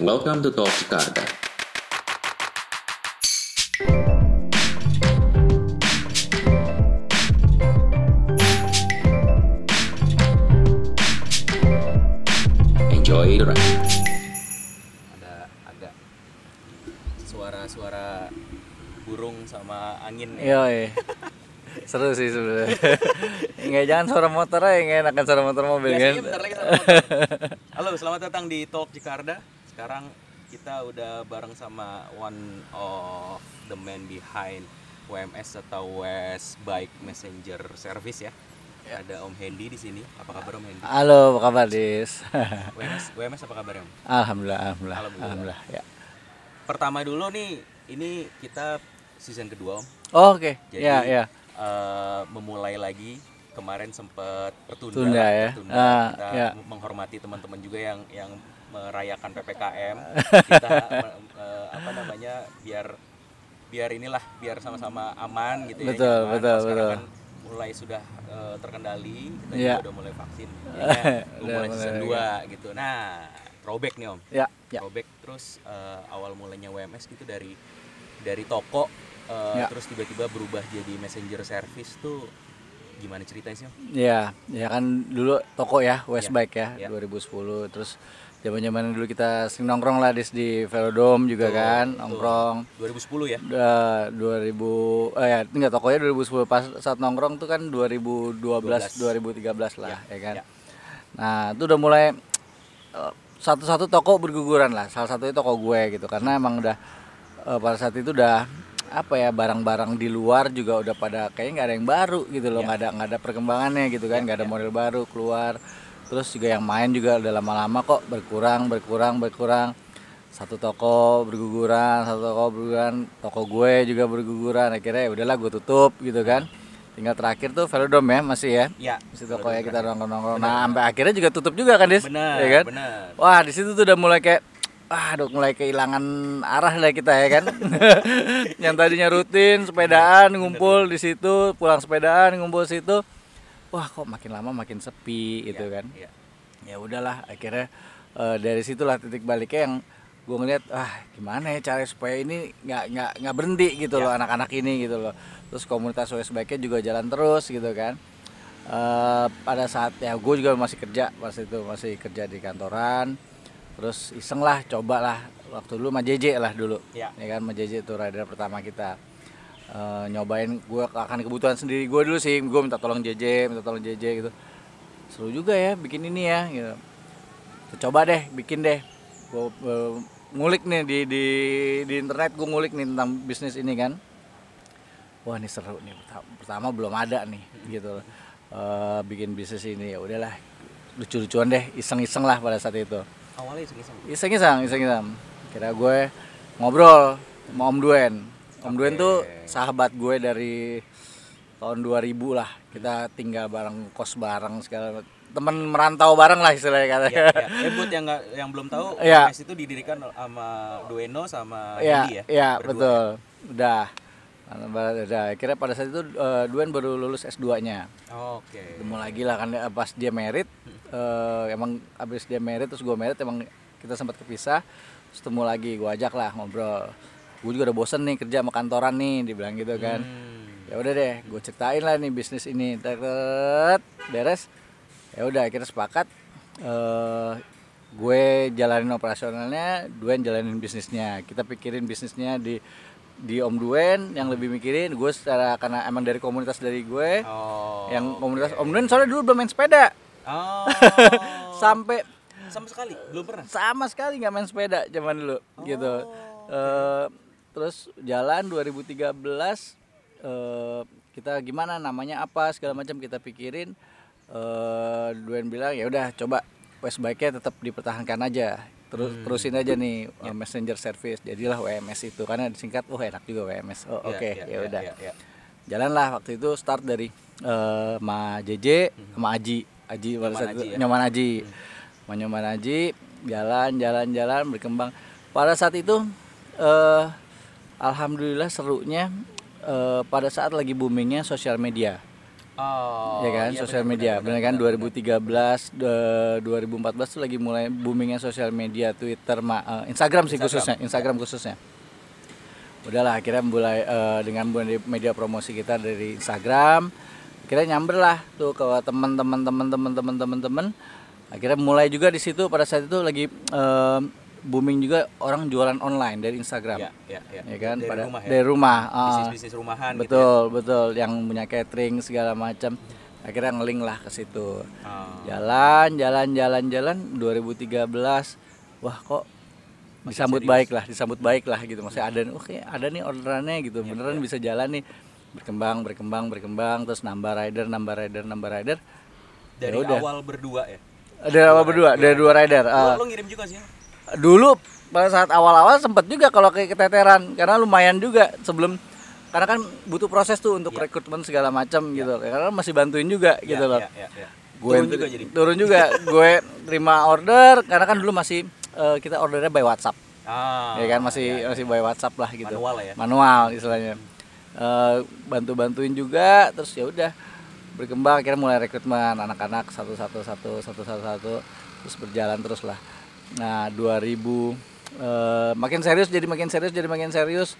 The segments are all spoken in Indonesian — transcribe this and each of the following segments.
Welcome to Talk Jakarta. Enjoy the ride. ada agak suara-suara burung sama angin ya. Iya. Seru sih sebenarnya. Nggak jangan suara motor aja, nggak enakan suara motor mobil kan. Biasanya bentar lagi sama motor. Halo, selamat datang di Talk Jakarta. Sekarang kita udah bareng sama one of the man behind WMS atau West Bike Messenger Service ya. Ada Om Hendy di sini. Apa kabar Om Hendy? Halo, apa kabar, Dis? WMS, WMS apa kabar Om? alhamdulillah, alhamdulillah, Alhamdulillah. alhamdulillah, ya. Pertama dulu nih, ini kita season kedua Om. Oh, Oke, Jadi ya, ya. eh, memulai lagi kemarin sempat tertunda, Tunda ya. tertunda. Ah, kita ya. menghormati teman-teman juga yang yang merayakan ppkm kita eh, apa namanya biar biar inilah biar sama-sama aman gitu ya Betul, betul, Sekarang betul. kan mulai sudah eh, terkendali kita Iya. juga udah mulai vaksin Udah mulai season mulai 2 gitu nah throwback nih om Ya, ya. throwback terus eh, awal mulanya WMS gitu dari dari toko eh, Ya. terus tiba-tiba berubah jadi messenger service tuh gimana ceritanya sih om? Ya, ya kan dulu toko ya, West Ya, Bike ya, ya. 2010. Terus zaman-zaman dulu kita sering nongkrong lah di, di Velodrome juga Betul, kan, betul. nongkrong. 2010 ya Udah 2000 eh ya enggak tokonya 2010 pas saat nongkrong tuh kan 2012 2013 lah ya, kan. ya. Nah, itu udah mulai eh, satu-satu toko berguguran lah. Salah satunya toko gue gitu karena emang udah eh, pada saat itu udah apa ya barang-barang di luar juga udah pada kayaknya nggak ada yang baru gitu loh Ya. nggak ada nggak ada perkembangannya gitu kan Ya, nggak ada ya. model baru keluar terus juga yang main juga udah lama-lama kok berkurang berkurang berkurang satu toko berguguran satu toko berguguran toko gue juga berguguran akhirnya ya udahlah gue tutup gitu kan tinggal terakhir tuh Velodrome ya masih ya ya di situ ya kita nongkrong-nongkrong. Nah, sampai akhirnya juga tutup juga kan, Dis? benar Ya kan? benar Wah, di situ tuh udah mulai kayak ah, aduh mulai kehilangan arah lah kita ya kan. Yang tadinya rutin sepedaan ngumpul di situ, pulang sepedaan ngumpul situ. Wah, kok makin lama makin sepi gitu kan. ya. Ya udahlah, akhirnya eh, dari situlah titik baliknya yang gue ngeliat ah gimana ya cara supaya ini nggak nggak nggak berhenti gitu loh anak-anak ini gitu loh terus komunitas OS nya juga jalan terus gitu kan Eh, pada saat ya gue juga masih kerja pas itu masih kerja di kantoran terus iseng lah coba lah waktu dulu sama JJ lah dulu Ya. kan sama JJ itu rider pertama kita Eh, nyobain gue akan kebutuhan sendiri gue dulu sih. Gue minta tolong JJ minta tolong JJ gitu. Seru juga ya bikin ini ya gitu. Coba deh bikin deh. Gue ngulik nih di di di internet gue ngulik nih tentang bisnis ini kan. Wah ini seru nih. Perta- pertama belum ada nih gitu. Eh, bikin bisnis ini. Ya udahlah lucu-lucuan deh iseng-iseng lah pada saat itu. Awalnya iseng-iseng. Iseng-iseng iseng-iseng. Kira gue ngobrol sama Om Duen Om Duen tuh sahabat gue dari tahun 2000 lah kita tinggal bareng kos bareng segala temen merantau bareng lah istilahnya katanya ya, ya. Eh, buat yang nggak yang belum tahu Iya. WMS itu didirikan sama Dueno sama Iya, Hendy ya iya betul. Udah. Udah. Akhirnya pada saat itu eh, Duen baru lulus S2-nya. oke Ketemu lagi lah kan dia- pas dia merit eh, emang abis dia merit terus gue merit emang kita sempat kepisah. Terus ketemu lagi gue ajak lah ngobrol. Gue juga udah bosen nih kerja sama kantoran nih dibilang gitu kan. Hmm. Ya udah deh, gue ceritain lah nih bisnis ini. Teret, beres. Ya udah akhirnya sepakat eh gue jalanin operasionalnya, Duen jalanin bisnisnya. Kita pikirin bisnisnya di di Om Duen yang lebih mikirin gue secara karena emang dari komunitas dari gue oh yang komunitas Om Duen soalnya dulu belum main sepeda oh sampai sama sekali belum pernah sama sekali nggak main sepeda zaman dulu gitu Eh, terus jalan 2013 eh, kita gimana namanya apa segala macam kita pikirin. Eh Duen bilang ya udah coba Bike-nya tetap dipertahankan aja. Terus terusin aja nih eh, messenger service. Jadilah WMS itu karena disingkat oh enak juga WMS oh oke Iya, iya, ya iya, udah. iya, iya. jalanlah waktu itu start dari eh Ma JJ sama Aji. Aji pada saat itu Aji ya? nyoman Aji. Ma Nyoman Aji jalan jalan jalan berkembang. Pada saat itu eh alhamdulillah serunya eh pada saat lagi boomingnya sosial media. Oh, ya kan? iya, sosial benar, media benar, benar kan? benar, 2013 eh, 2014 tuh lagi mulai boomingnya sosial media Twitter ma- eh, Instagram sih Instagram, khususnya Instagram khususnya. Udahlah akhirnya mulai eh, dengan media promosi kita dari Instagram akhirnya nyamber lah tuh ke teman-teman teman-teman teman-teman teman akhirnya mulai juga di situ pada saat itu lagi eh, booming juga orang jualan online dari Instagram Ya, ya, ya. ya kan Dari pada rumah ya. dari rumah ah. Bisnis-bisnis rumahan gitu ya. betul betul yang punya catering segala macam akhirnya ngeling lah ke situ Oh. jalan jalan jalan jalan 2013 wah kok disambut baik lah disambut baik lah gitu maksudnya ada oke ada nih orderannya gitu Iya, beneran bisa jalan nih berkembang berkembang berkembang terus nambah rider nambah rider nambah rider Dari Ya udah. awal berdua ya. ada apa berdua ada dua rider Ah, Lo, lo ngirim juga sih ya? Dulu pada saat awal-awal sempat juga kalau kayak keteteran karena lumayan juga sebelum karena kan butuh proses tuh untuk rekrutmen segala macam gitu karena masih bantuin juga gitu loh. Ya, ya, ya. gue Turun juga jadi. turun juga gue terima order karena kan dulu masih eh, kita ordernya by WhatsApp. Ah, ya kan masih ya, ya, masih by WhatsApp lah gitu. Manual ya. manual istilahnya. Eh, bantu bantuin juga terus ya udah berkembang akhirnya mulai rekrutmen anak-anak satu satu satu satu satu satu terus berjalan terus lah nah 2000 eh, makin serius jadi makin serius jadi makin serius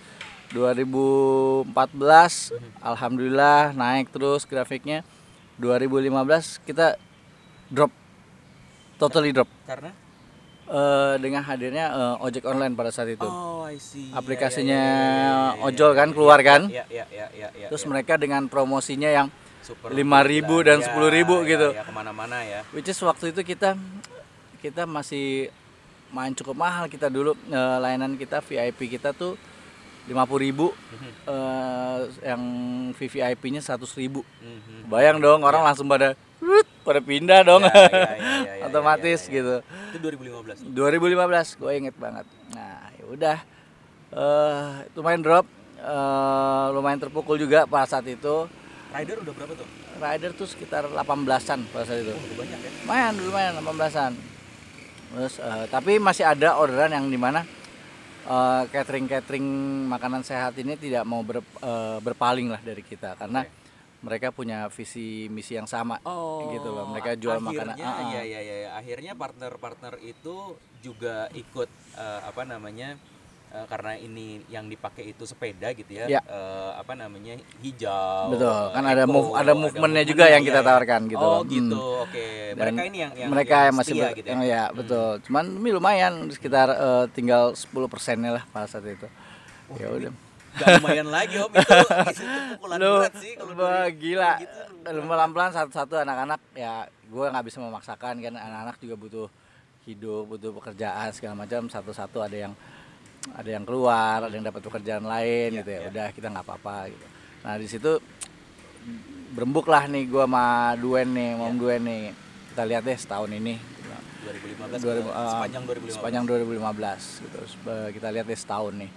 2014 alhamdulillah naik terus grafiknya 2015 kita drop totally drop Karena Eh, dengan hadirnya eh, ojek online pada saat itu Oh, I see. Aplikasinya ya, ya, ya, ya, ya, ojol kan keluar kan terus mereka dengan promosinya yang 5.000 gila. dan Ya, 10.000 gitu. Ya, ya, ke mana-mana ya. which is waktu itu kita kita masih main cukup mahal kita dulu eh, layanan kita VIP kita tuh 50.000 ribu. Mhm. eh, yang VVIP-nya 100.000 ribu. Mhm. bayang dong orang langsung pada "Rut," pada pindah dong. Ya, ya, ya, ya, ya, otomatis gitu. Itu 2015. 2015 gue inget banget. Nah ya udah. Eh lumayan drop. Eh lumayan terpukul juga pada saat itu. Rider udah berapa tuh? rider tuh sekitar 18-an pada saat itu. Oh, banyak ya. lumayan lumayan 18-an terus eh, tapi masih ada orderan yang di mana eh, catering catering makanan sehat ini tidak mau ber- eh, berpaling lah dari kita karena mereka punya visi misi yang sama gitu loh mereka jual makanan akhirnya, ah. ya, ya, ya, ya. akhirnya partner-partner itu juga ikut eh, apa namanya eh, karena ini yang dipakai itu sepeda gitu ya, Ya. eh, apa namanya hijau Betul, eh, kan ada move- ada movementnya juga yang kita iya. tawarkan gitu oh loh. gitu. Hmm. oke. Dan mereka ini yang, yang mereka yang masih setia gitu ya, ya betul. Cuman ini lumayan sekitar eh, tinggal 10 persennya lah pada saat itu. Ya udah. Gak lumayan lagi om. Itu, itu pukulan lu berat sih kalau gila. Gitu. pelan-pelan satu-satu anak-anak ya gue nggak bisa memaksakan kan. Anak-anak juga butuh hidup butuh pekerjaan segala macam. Satu-satu ada yang ada yang keluar ada yang dapat pekerjaan lain Iya, gitu ya. iya. udah kita nggak apa-apa gitu. Nah di situ berembuk lah nih gue sama Duen nih Iya. Mom Duen nih. Kita lihat deh setahun ini. 2015 2000, ke- eh, sepanjang 2015 sepanjang 2015 gitu. Terus, eh, kita lihat deh setahun nih.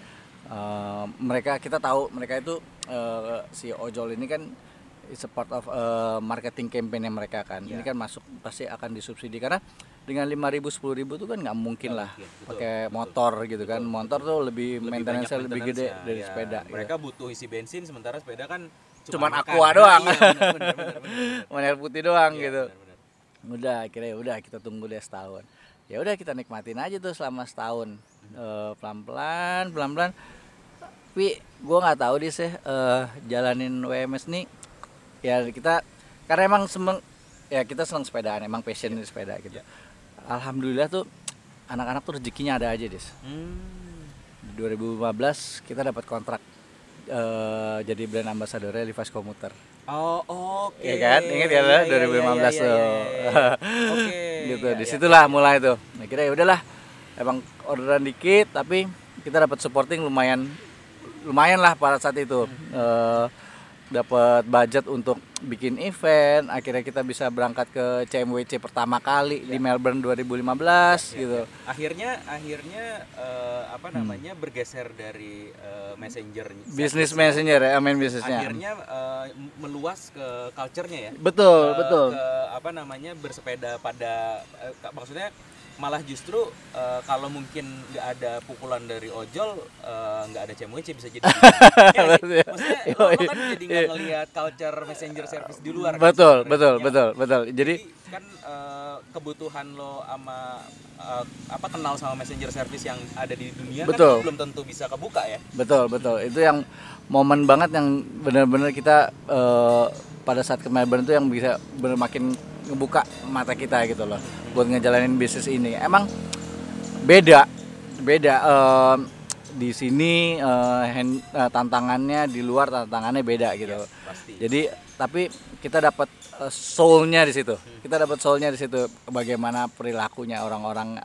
Eh, mereka kita tahu mereka itu eh, si ojol ini kan is a part of eh, marketing campaign mereka kan. Ya. ini kan masuk pasti akan disubsidi. Karena dengan 5.000 10.000 itu kan nggak mungkin lah betul, pakai betul. motor gitu kan. Motor tuh lebih, lebih maintenance lebih gede maintenance-nya, dari ya. sepeda gitu. mereka butuh isi bensin sementara sepeda kan Cuman makan. aqua doang. Iya, putih doang Iya, gitu. udah akhirnya ya udah kita tunggu deh setahun. Ya udah kita nikmatin aja tuh selama setahun. Eh, pelan-pelan pelan-pelan. Tapi gue nggak tahu deh sih eh, jalanin WMS nih ya kita karena emang semeng ya kita seneng sepedaan emang passion di sepeda gitu alhamdulillah tuh anak-anak tuh rezekinya ada aja des Hmm. Di 2015 kita dapat kontrak eh, jadi brand ambassadornya Levi's Commuter Oh, oke. Iya kan? Ingat ya, Iya, iya, 2015 iya, iya, tuh. iya, iya. Oke. gitu iya. di situlah mulai tuh nah, kira ya udahlah emang orderan dikit tapi kita dapat supporting lumayan lumayan lah pada saat itu Hmm. Eh, dapat budget untuk bikin event akhirnya kita bisa berangkat ke CMWC pertama kali di Melbourne 2015 Ya, gitu. ya. Akhirnya akhirnya eh, apa namanya bergeser dari eh, messenger bisnis messenger ya main bisnisnya Akhirnya eh, meluas ke culture-nya ya. betul Ke- betul. Ke apa namanya bersepeda pada ka- maksudnya malah justru eh, kalau mungkin nggak ada pukulan dari ojol eh, nggak ada CMWC bisa jadi Ya maksudnya lo, lo kan jadi nggak ngelihat culture messenger service di luar kan betul sebenarnya. betul Ya. betul betul jadi Jadi kan eh, kebutuhan lo sama eh, apa kenal sama messenger service yang ada di dunia Betul. kan belum tentu bisa kebuka ya betul betul itu yang momen banget yang benar-benar kita eh, pada saat ke Melbourne itu yang bisa benar makin ngebuka mata kita gitu loh buat ngejalanin bisnis ini. Emang beda beda eh, di sini eh, hand- eh, tantangannya di luar tantangannya beda gitu. Pasti. Jadi tapi kita dapat eh, soulnya di situ. Kita dapat soulnya di situ bagaimana perilakunya orang-orang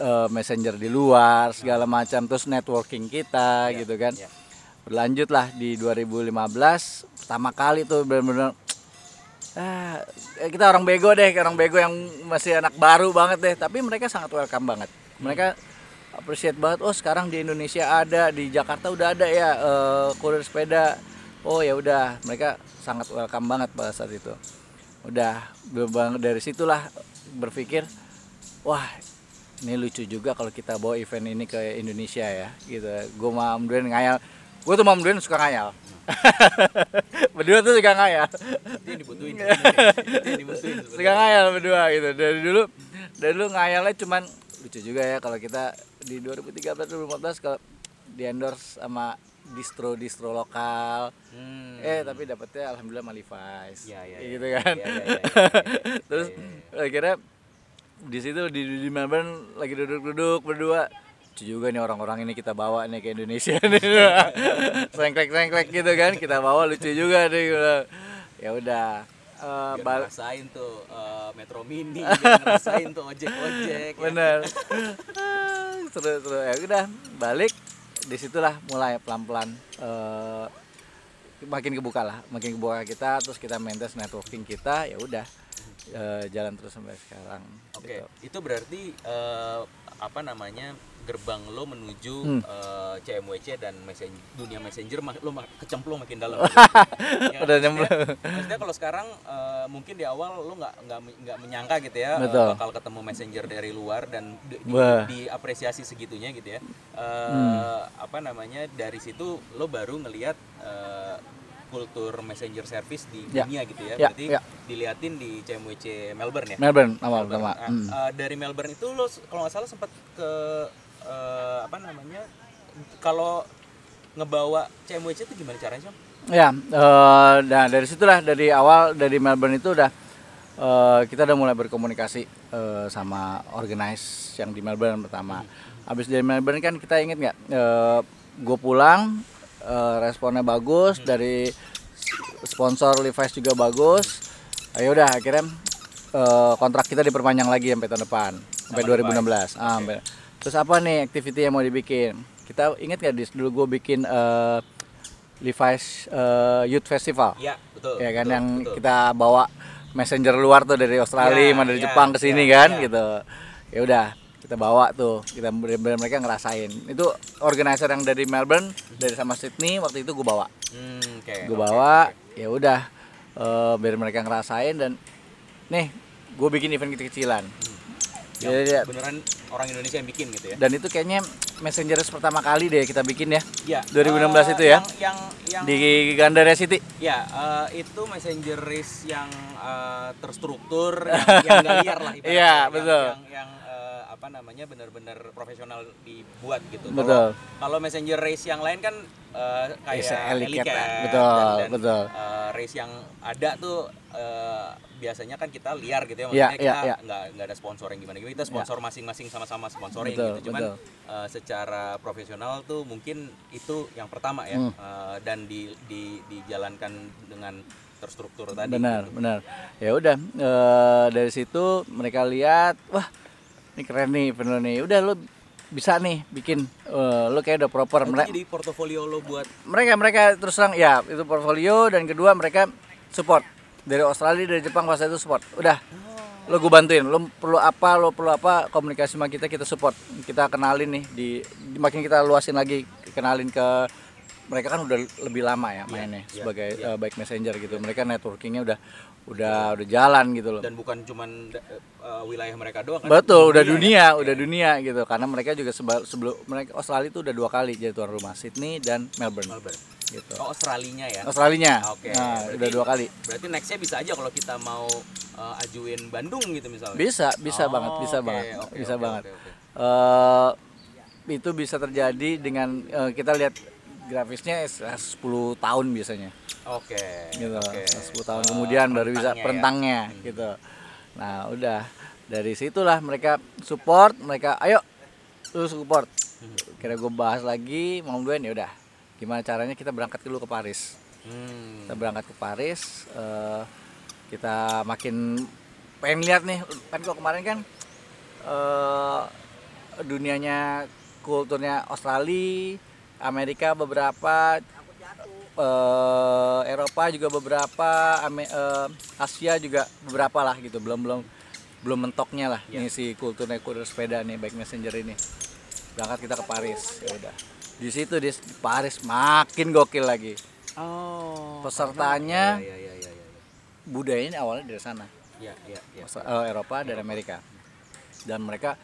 eh, messenger di luar segala macam terus networking kita gitu kan. ya. berlanjut lah di 2015 pertama kali tuh benar-benar ah kita orang bego deh orang bego yang masih anak baru banget deh. Tapi mereka sangat welcome banget. Mereka appreciate banget oh sekarang di Indonesia ada di Jakarta udah ada ya eh, kurir sepeda. Oh ya udah. Mereka sangat welcome banget pada saat itu. Udah bang dari situlah berpikir wah ini lucu juga kalau kita bawa event ini ke Indonesia ya gitu. Gue Om Duen ngayal gue tuh Duen suka ngayal. Berdua tuh suka ngayal. Itu yang dibutuhin. Suka ngayal berdua gitu. Dari dulu dari dulu ngayalnya cuman lucu juga ya kalau kita di 2013 2014 kalau di endorse sama distro distro lokal. Hmm. eh tapi dapetnya alhamdulillah sama Levi's. Iya, iya, gitu kan. Iya, iya, iya, iya. terus akhirnya di situ di, di Melbourne lagi duduk-duduk berdua lucu juga nih orang-orang ini kita bawa nih ke Indonesia nih. Sengklek sengklek gitu kan kita bawa lucu juga nih. Ya udah Biar bal- ngerasain tuh eh, Metro Mini, biar ngerasain tuh ojek-ojek. ya. bener. Seru seru. Ya udah balik. Di situlah mulai pelan-pelan eh, makin kebuka lah makin kebuka kita terus kita maintain networking kita ya udah eh, jalan terus sampai sekarang Oke, gitu. itu berarti eh, apa namanya gerbang lo menuju Hmm. eh, CMWC dan messen- dunia messenger mak- lo mak- kecemplung makin dalam. Ya, Udah maksudnya- nyemplung. Maksudnya kalau sekarang eh, mungkin di awal lo nggak nggak nggak menyangka gitu ya Betul. bakal ketemu messenger dari luar dan di, diapresiasi segitunya gitu ya. Eh, Hmm. Apa namanya dari situ lo baru ngelihat eh, kultur messenger service di Ya. dunia gitu ya. Ya, Berarti ya. diliatin di CMWC Melbourne ya. Melbourne awal Melbourne. pertama Ah, Hmm. ah, dari Melbourne itu lo kalau nggak salah sempat ke eh, apa namanya kalau ngebawa CMWC itu gimana caranya Syam? Ya, eh, nah dari situlah dari awal dari Melbourne itu udah eh, kita udah mulai berkomunikasi eh, sama organize yang di Melbourne pertama. Habis dari Melbourne kan kita inget nggak, gue pulang eh, responnya bagus dari sponsor Levi's juga bagus. Ayo udah akhirnya eh, kontrak kita diperpanjang lagi sampai tahun depan sampai Sama 2016. Ah, sampai- Terus apa nih activity yang mau dibikin? Kita inget nggak di dulu gue bikin eh, Levi's eh, Youth Festival. Iya betul. ya kan betul, yang betul. kita bawa messenger luar tuh dari Australia, Ya, dari ya, Jepang ke sini ya, kan ya. gitu. Ya udah, kita bawa tuh, kita bener-bener mereka ngerasain. Itu organizer yang dari Melbourne, dari sama Sydney waktu itu gue bawa. Hmm, oke. Gue bawa, oke. ya udah eh, biar mereka ngerasain dan nih, gue bikin event kecil-kecilan. Yang Jadi dia- beneran orang Indonesia yang bikin gitu ya. dan itu kayaknya messenger pertama kali deh kita bikin ya Iya. 2016 eh, itu ya? Yang yang, yang di Gandaria City. Ya, eh, itu messenger yang eh, terstruktur, yang, yang nggak liar lah. Iya, betul. Yang, yang, apa namanya benar-benar profesional dibuat gitu. Betul. Kalau messenger race yang lain kan eh, kayak Yes, Elite betul, dan, dan, betul. eh, race yang ada tuh eh, biasanya kan kita liar gitu ya, Iya, maksudnya iya, kita iya. nggak nggak ada sponsor yang gimana gimana. Kita sponsor masing-masing sama-sama sponsoring Betul, gitu. Cuman betul. eh, secara profesional tuh mungkin itu yang pertama ya Hmm. Eh, dan di, di dijalankan dengan terstruktur tadi benar gitu. benar ya udah dari situ mereka lihat wah ini keren nih bener nih. Udah lo bisa nih bikin eh, lo kayak udah proper. Itu Mere- jadi portofolio lo buat mereka mereka terus terang ya itu portfolio dan kedua mereka support. Dari Australia dari Jepang pas itu support. Udah lo gue bantuin. Lo perlu apa lo perlu apa komunikasi sama kita kita support. Kita kenalin nih di, di- makin kita luasin lagi kenalin ke mereka kan udah lebih lama ya Iya, mainnya iya, sebagai iya. eh, bike messenger gitu mereka networkingnya udah udah udah jalan gitu loh dan bukan cuman eh, wilayah mereka doang kan betul udah ya. dunia udah dunia gitu karena mereka juga sebelum mereka Australia itu udah dua kali jadi tuan rumah Sydney dan Melbourne Melbourne. gitu Oh, Australinya ya. Australinya Oke. nah, berarti- udah dua kali Berarti nextnya bisa aja kalau kita mau eh, ajuin Bandung gitu misalnya. bisa bisa Oh, banget bisa oke, banget oke, bisa oke, banget oke, oke. eh itu bisa terjadi dengan eh, kita lihat grafisnya eh, 10 tahun biasanya Oke. gitu oke. 10 tahun Eh, kemudian baru bisa rentangnya ya. perentangnya gitu nah udah dari situlah mereka support mereka ayo lu support Hmm. kira gue bahas lagi mau duen ya udah gimana caranya kita berangkat dulu ke Paris Hmm. kita berangkat ke Paris eh, kita makin pengen lihat nih kan kok kemarin kan eh, dunianya kulturnya Australia Amerika beberapa eh, Eropa juga beberapa Ame- eh, Asia juga beberapa lah gitu belum belum belum mentoknya lah Iya. ini si kulturnya kurir sepeda nih bike messenger ini berangkat kita ke Paris ya udah di situ di Paris makin gokil lagi Oh. Pesertanya- iya, iya, iya. budayanya awalnya dari sana Iya, iya, iya. Aus- eh, Eropa dan Amerika dan mereka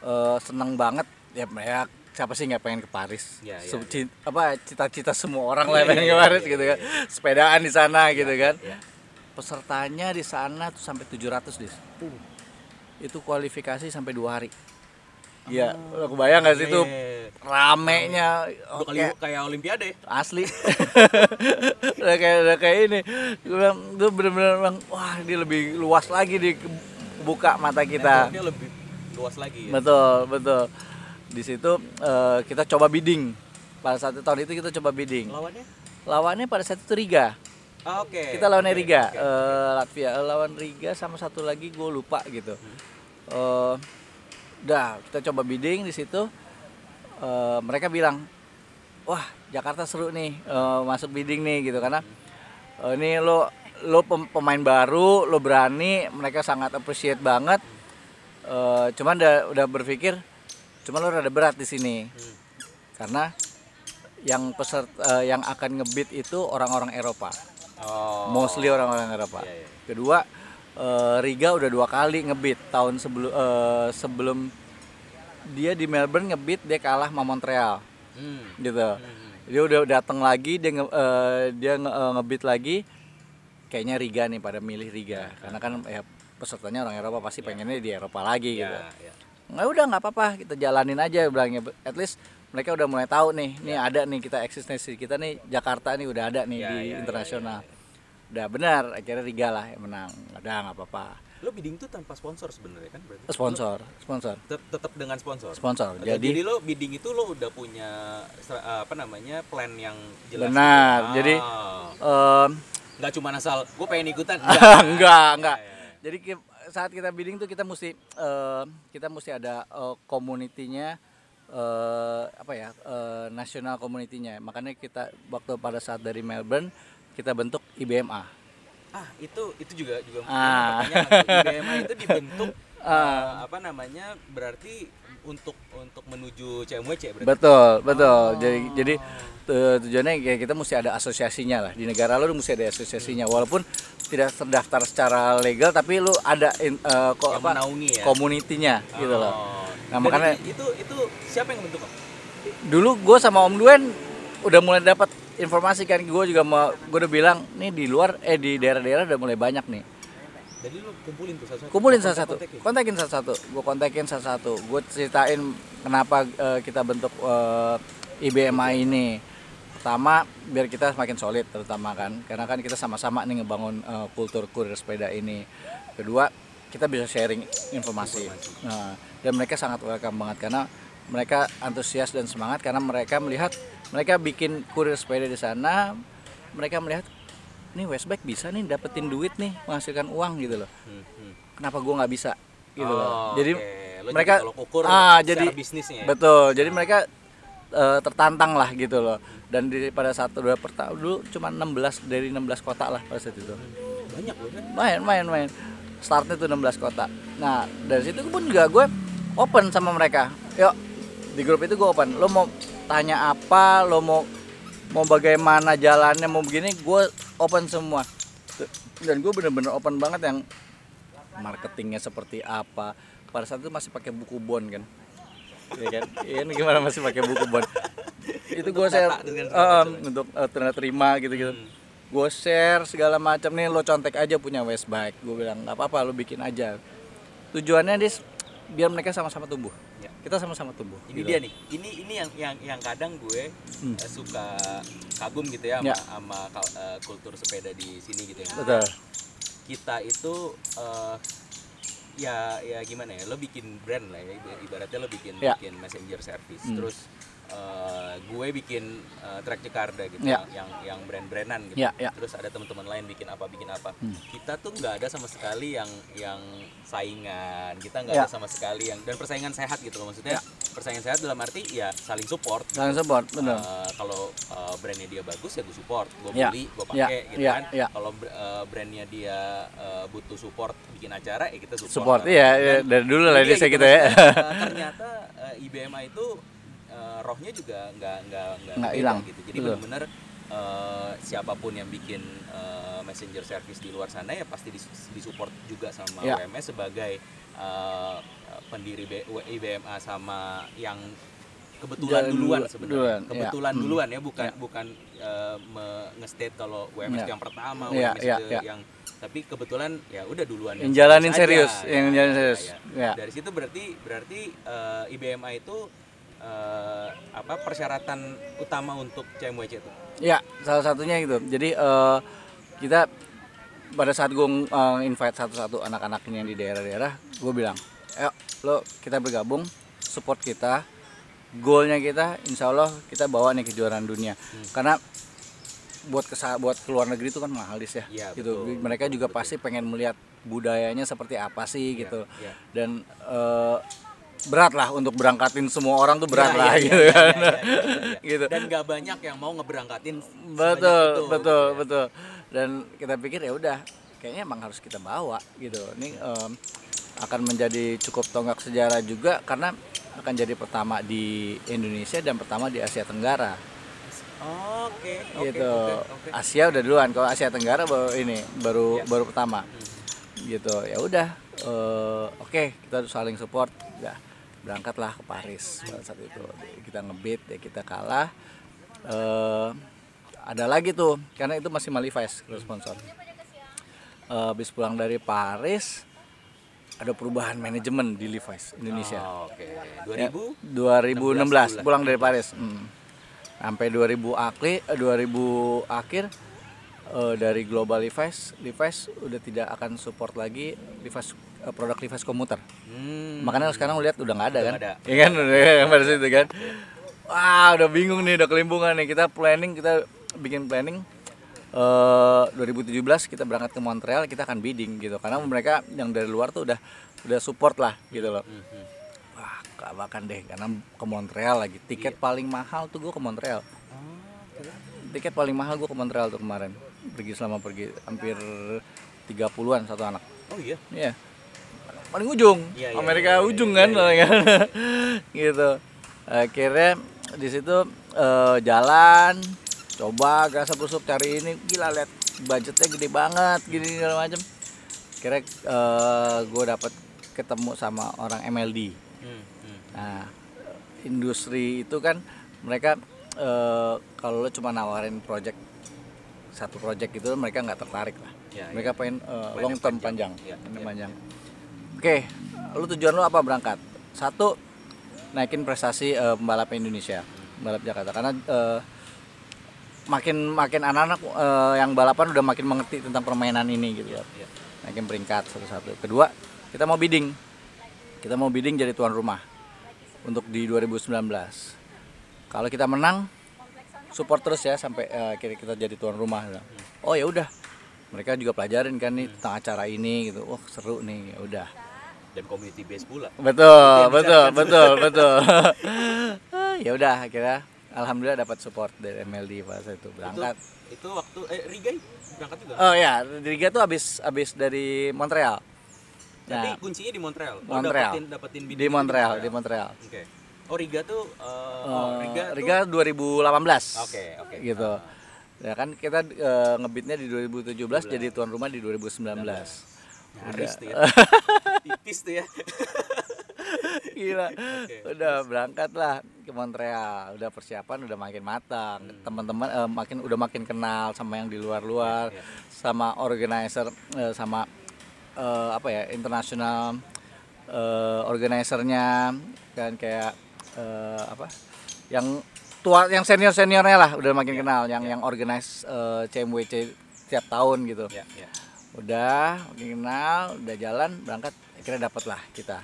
eh, seneng banget ya mereka siapa sih nggak pengen ke Paris? Se- iya. ci- apa cita-cita semua orang lah iya, pengen ke iya, Paris iya, gitu kan. sepedaan di sana gitu kan. pesertanya di sana tuh sampai 700 dis. Itu kualifikasi sampai dua hari. Iya, lo kebayang gak sih itu ramenya Dua kali oke kayak olimpiade. asli. Udah kayak udah kayak ini. Gue bilang gue bener-bener bilang wah dia lebih luas lagi di buka mata kita. Networknya lebih luas lagi ya. betul betul di situ eh, kita coba bidding. Pada saat itu- tahun itu kita coba bidding. Lawannya? lawannya pada saat itu Riga. Ah, oke. kita lawannya Oke, Riga. oke. eh, Latvia. Eh, lawan Riga sama satu lagi gue lupa gitu. Eh, udah kita coba bidding di situ. Eh, mereka bilang wah Jakarta seru nih eh, masuk bidding nih gitu. Karena eh, ini lo lo pem- pemain baru lo berani mereka sangat appreciate banget. Eh, cuman udah udah berpikir cuman lo rada berat di sini Hmm. karena yang peserta yang akan ngebit itu orang-orang Eropa Oh. mostly orang-orang Eropa. Iya, iya. Kedua, eh, Riga udah dua kali ngebit tahun sebelum eh, sebelum dia di Melbourne ngebit dia kalah sama Montreal Hmm. gitu. Hmm. Dia udah datang lagi dia nge- eh, dia nge- eh, ngebit lagi kayaknya Riga nih pada milih Riga karena kan ya pesertanya orang Eropa pasti pengennya di Eropa lagi gitu. Ya, ya. Nggak udah nggak apa-apa kita jalanin aja bilangnya at least mereka udah mulai tahu nih nih ada nih kita eksistensi kita nih Jakarta nih udah ada nih Ya, di ya, ya, internasional udah benar akhirnya Riga lah yang menang udah nggak apa-apa Lo bidding tuh tanpa sponsor sebenarnya kan berarti? sponsor sponsor Tet- tetap dengan sponsor. sponsor jadi jadi lo bidding itu lo udah punya apa namanya plan yang jelas. Benar, gitu? jadi, Ah. em, nggak cuma asal gue pengen ikutan. enggak enggak Ya, ya, ya. jadi saat kita bidding tuh kita mesti eh, kita mesti ada eh, community-nya eh, apa ya eh, nasional community-nya makanya kita waktu pada saat dari Melbourne kita bentuk IBMA Ah itu itu juga juga Ah. pertanyaan. IBMA itu dibentuk eh, apa namanya berarti untuk untuk menuju CMWC berarti. betul betul jadi jadi tu- tujuannya kayak kita mesti ada asosiasinya lah di negara lu mesti ada asosiasinya walaupun tidak terdaftar secara legal tapi lu ada kok Yang apa menaungi ya. komunitinya gitu loh Oh. Nah, Dan makanya- itu, itu siapa yang bentuk? Dulu gue sama Om Duen udah mulai dapat informasi kan gue juga mau gue udah bilang nih di luar eh di daerah-daerah udah mulai banyak nih Jadi lu kumpulin tuh satu-satu. kumpulin salah satu Kontak-kontakin. kontakin salah satu gue kontakin salah satu gue ceritain kenapa eh, kita bentuk eh, IBMA ini. Pertama biar kita semakin solid terutama kan. Karena kan kita sama-sama nih ngebangun eh, kultur kurir sepeda ini. Kedua kita bisa sharing informasi. Nah, dan mereka sangat welcome banget karena mereka antusias dan semangat karena mereka melihat mereka bikin kurir sepeda di sana mereka melihat nih Westbike bisa nih dapetin duit nih menghasilkan uang gitu loh. Hmm, hmm. kenapa gua nggak bisa? Gitu loh. Oh, jadi oke. Lo mereka jadi ukur ah jadi bisnisnya ya? betul. Jadi mereka eh, tertantang lah gitu loh. Dan di pada saat udah pertama dulu cuma 16 dari 16 kota lah pada saat itu. Banyak loh kan? Main main main. Startnya tuh 16 kota. Nah dari situ pun juga gue open sama mereka. Yuk di grup itu gue open. Lo mau tanya apa? Lo mau mau bagaimana jalannya mau begini gue open semua. Dan gue bener-bener open banget yang marketingnya seperti apa. Pada saat itu masih pakai buku bond kan? Iya kan? Ini gimana masih pakai buku bond itu gue share macam. untuk eh, tanda terima gitu gitu Hmm. gue share segala macam. Nih lo contek aja punya Westbike gue bilang nggak apa-apa lo bikin aja. Tujuannya dis biar mereka sama-sama tumbuh. Ya. Kita sama-sama tumbuh ini gitu. dia nih ini ini yang yang yang kadang gue Hmm. eh, suka kagum gitu ya sama, Ya. eh, kultur sepeda di sini gitu ya betul kita itu eh, ya ya gimana ya lo bikin brand lah ya iba- ibaratnya lo bikin Ya. bikin messenger service Hmm. terus eh, gue bikin eh, track Jakarta gitu Ya. yang yang brand-brandan gitu Ya, ya. terus ada teman-teman lain bikin apa bikin apa Hmm. kita tuh nggak ada sama sekali yang yang saingan kita nggak Ya. ada sama sekali yang dan persaingan sehat gitu loh maksudnya persaingan sehat dalam arti ya saling support saling support betul Eh, kalau eh, brandnya dia bagus ya gue support gue Ya, beli gue ya, pakai gitu ya, kan ya. kalau eh, brandnya dia eh, butuh support bikin acara ya kita support, support lah. iya iya, dari dulu lah dia saya gitu, kita ya ternyata eh, IBMA itu eh, rohnya juga nggak nggak nggak hilang, gitu jadi benar-benar eh, siapa pun yang bikin eh, messenger service di luar sana ya pasti dis- disupport juga sama Ya. WMS sebagai eh, pendiri B- IBMA sama yang kebetulan Jalan duluan dulu- sebenarnya duluan, ya. kebetulan Hmm. duluan ya bukan Ya. bukan nge-state kalau WMS Ya. yang pertama Ya, WMS ya, itu ya. yang tapi kebetulan ya udah duluan Yang jalanin serius, Ya, yang ya, jalanin ya, serius. ya. Ya. dari situ berarti berarti eh, IBMA itu eh, apa persyaratan utama untuk CMWC itu Ya, salah satunya gitu. Jadi eh, kita pada saat gue invite satu-satu anak-anak ini yang di daerah-daerah, gue bilang, ayo lo kita bergabung, support kita, goalnya kita, insya Allah kita bawa nih kejuaraan dunia. Karena buat kesa buat keluar negeri itu kan mahal dis ya, Iya, gitu. betul, Mereka betul, juga betul. pasti pengen melihat budayanya seperti apa sih gitu. ya. Dan eh, berat lah untuk berangkatin semua orang tuh berat Ya, lah ya, gitu ya, kan. ya, ya, ya, ya. gitu. dan gak banyak yang mau ngeberangkatin betul itu, betul gitu ya. betul. Dan kita pikir ya udah kayaknya emang harus kita bawa gitu. Ini em, akan menjadi cukup tonggak sejarah juga karena akan jadi pertama di Indonesia dan pertama di Asia Tenggara. Oke oke gitu. oke oke. Asia udah duluan. Kalau Asia Tenggara baru ini baru Ya. baru pertama. Gitu. Ya udah eh, oke kita saling support. Ya berangkatlah ke Paris pada saat itu. Kita ngebit ya kita kalah. Eh ada lagi tuh karena itu masih Malivice sponsor. Eh, habis pulang dari Paris ada perubahan manajemen di Levi's Indonesia. Oh, oke. Ya, 2016 2000 pulang dari Paris. Hmm. sampai 2000 akhir 2000 akhir eh, dari Global Levi's Levi's udah tidak akan support lagi Levi's eh, produk Levi's komuter Hmm. makanya sekarang lihat udah nggak ada Udah kan? ada. ya kan? Udah yang pada situ kan? Wah udah bingung nih udah kelimpungan nih. Kita planning kita bikin planning eh 2017 kita berangkat ke Montreal kita akan bidding gitu. Karena mereka yang dari luar tuh udah udah support lah gitu loh. Hmm, hmm. wah gak bahkan deh karena ke Montreal lagi. Tiket paling mahal tuh gue ke Montreal. Oh, tiket paling mahal gue ke Montreal tuh kemarin pergi selama pergi hampir 30-an satu anak oh iya Iya. Paling ujung. Iya, iya, Amerika iya, iya, ujung iya, kan, iya. gitu. Akhirnya di situ eh, jalan, coba gas busuk cari ini, gila lihat budgetnya gede banget, gini segala macam. Kira gue dapat ketemu sama orang MLD. Hmm, hmm. Nah, industri itu kan mereka eh, kalau lo cuma nawarin project satu project itu mereka nggak tertarik lah. Ya, mereka pengen eh, Plan long term panjang. panjang, Ya, ya, panjang. Oke, lu tujuan lu apa berangkat? Satu, naikin prestasi eh, pembalap Indonesia, pembalap Jakarta. Karena eh, makin makin anak-anak eh, yang balapan udah makin mengerti tentang permainan ini gitu ya. Ya. Naikin peringkat satu-satu. Kedua, kita mau bidding. Kita mau bidding jadi tuan rumah untuk di 2019. Kalau kita menang, support terus ya sampai akhirnya kita jadi tuan rumah. Oh ya udah, mereka juga pelajarin kan nih tentang acara ini gitu. Wah seru nih, ya udah. dan community base pula Betul, yang betul, betul, betul. ya udah, akhirnya alhamdulillah dapat support dari MLD saat itu berangkat. itu, itu waktu eh Rigai berangkat juga Oh ya, Riga tuh habis habis dari Montreal. Jadi Nah, kuncinya di Montreal. Oh, Montreal. dapetin dapetin bidding di itu Montreal, di Montreal. Oke. Oh Riga tuh uh, Eh, oh, Riga, tuh- Riga 2018 Oke, oke. gitu ya kan kita eh, ngebitnya di 2017 jadi tuan rumah di 2019 Nyaris tuh ya. Tipis tuh ya. Gila. Udah berangkat lah ke Montreal. Udah persiapan udah makin matang. Teman-teman eh, makin udah makin kenal sama yang di luar-luar, Iya, iya. sama organizer eh, sama eh, apa ya, internasional eh, organizernya kan kayak eh, apa? Yang tua yang senior-seniornya lah udah makin Iya, kenal yang yang organize eh, CMWC tiap tahun gitu Ya, ya. udah makin kenal udah jalan berangkat akhirnya dapat lah kita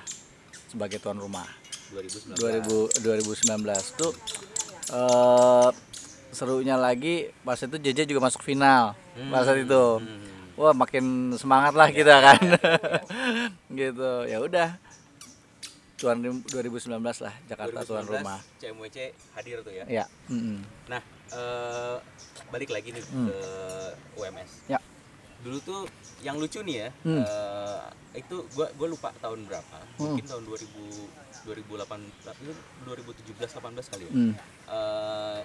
sebagai tuan rumah 2019. 2000 2019 tuh eh serunya lagi pas itu JJ juga masuk final pas saat itu Hmm. wah makin semangat lah kita kan gitu ya udah tuan rim- 2019 lah Jakarta tuan 2019 rumah CMWC hadir tuh ya. ya mm-mm. Nah, eh, balik lagi nih Hmm. ke UMS. ya Dulu tuh yang lucu nih ya, Hmm. eh, itu gua gua lupa tahun berapa. Hmm. Mungkin tahun 2000 2008 itu 2017 18 kali ya. Mm. Eh,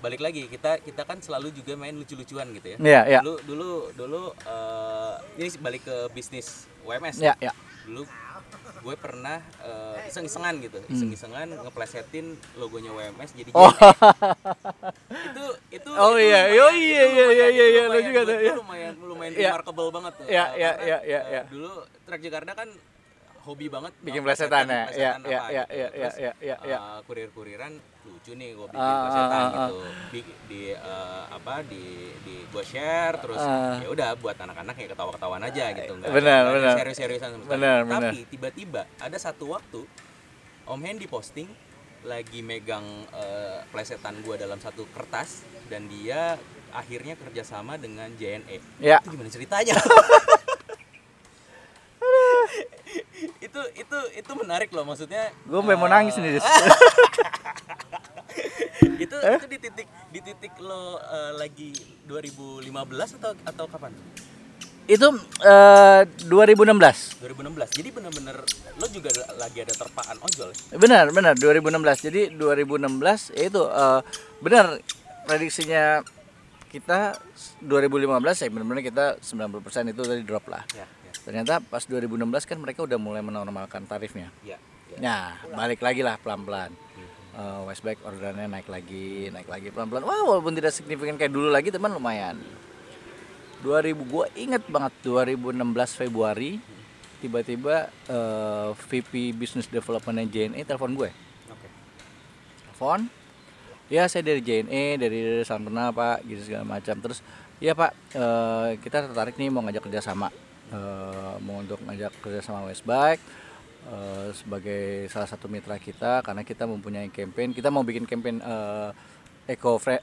balik lagi kita kita kan selalu juga main lucu-lucuan gitu ya. ya ya Dulu dulu dulu eh, ini balik ke bisnis UMS. ya ya Dulu gue pernah eh, iseng-isengan gitu, iseng-isengan ngeplesetin logonya WMS jadi Hmm. Oh. Itu itu Oh itu iya, lumayan- oh iya, iya, iya, iya, iya, lumayan- juga tuh, iya. lumayan lumayan Iya. remarkable banget tuh. Iya, iya, eh, iya. Dulu Trek Jakarta kan hobi banget bikin plesetan ya plesetan ya apa ya ya gitu. ya ya Terus, ya ya ya eh, kurir-kuriran lucu nih gue bikin Ah, plesetan ah, gitu di, di eh, apa di di gue share terus Ah. ya udah buat anak-anak ya ketawa-ketawaan aja gitu nggak Benar, benar. serius-seriusan sama sekali. Benar, tapi tiba-tiba ada satu waktu Om Hendy posting lagi megang eh, plesetan gue dalam satu kertas dan dia akhirnya kerjasama dengan JNE ya itu gimana ceritanya itu itu itu menarik loh maksudnya gue mau nangis nih itu Eh? itu di titik di titik lo eh, lagi 2015 atau atau kapan? Itu eh, 2016 2016 jadi bener-bener lo juga lagi ada terpaan ojol ya? benar benar 2016 jadi 2016 ya itu eh, benar prediksinya kita 2015 ya benar-benar kita 90% itu tadi drop lah. Ya ternyata pas 2016 kan mereka udah mulai menormalkan tarifnya ya, ya. Nah, balik lagi lah pelan-pelan. Uh, Westback orderannya naik lagi, naik lagi pelan-pelan. Wah, walaupun tidak signifikan kayak dulu lagi, teman lumayan. 2000 gua inget banget 2016 Februari tiba-tiba uh, VP Business Development JNE telepon gue. oke Telepon. Ya, saya dari JNE, dari salam kenal Pak, gitu segala macam. Terus, iya Pak, eh, kita tertarik nih mau ngajak kerjasama, Eh, mau untuk ngajak kerjasama Westbike eh, sebagai salah satu mitra kita karena kita mempunyai campaign, kita mau bikin campaign eh, eco eh,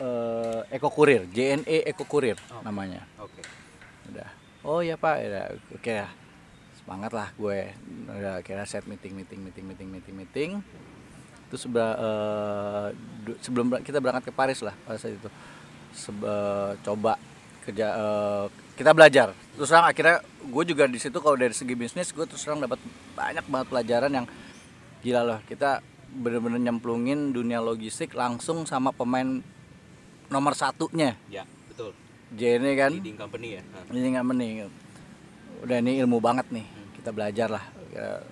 eh, eco kurir, JNE eco kurir Oh. namanya. oke Udah. Oh ya Pak, ya oke ya. Semangat lah gue. Udah kira set meeting meeting meeting meeting meeting meeting. Terus seba- eh, du- sebelum kita berangkat ke Paris lah pada saat itu. Seba- coba kerja eh, kita belajar. Terus terang akhirnya gue juga di situ kalau dari segi bisnis gue terus terang dapat banyak banget pelajaran yang gila loh. Kita bener-bener nyemplungin dunia logistik langsung sama pemain nomor satunya. Ya betul. JNE kan? Leading company ya. Nggak mending udah ini ilmu banget nih. Kita belajar lah.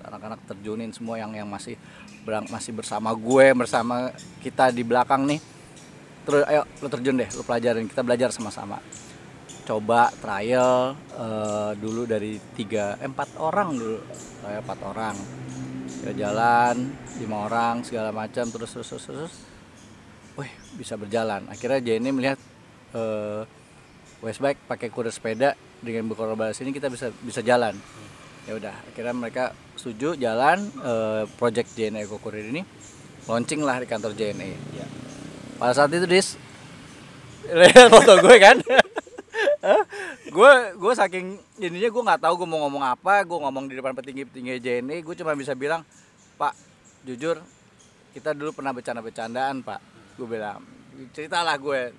Anak-anak terjunin semua yang yang masih berang masih bersama gue bersama kita di belakang nih. Terus ayo lu terjun deh lu pelajarin. Kita belajar sama-sama coba trial eh, dulu dari tiga eh, empat orang dulu trial empat orang. Ya jalan lima orang segala macam terus terus terus terus. Wih bisa berjalan. Akhirnya Jenny melihat eh, Westbike pakai kuda sepeda dengan berkolaborasi ini kita bisa bisa jalan. Ya udah akhirnya mereka setuju jalan eh, project JNE Eco Courier ini launching lah di kantor JNE ya pada saat itu dis lihat foto gue kan gue gue saking ininya gue nggak tahu gue mau ngomong apa gue ngomong di depan petinggi petinggi JNE gue cuma bisa bilang pak jujur kita dulu pernah bercanda-bercandaan pak. Gue bilang ceritalah gue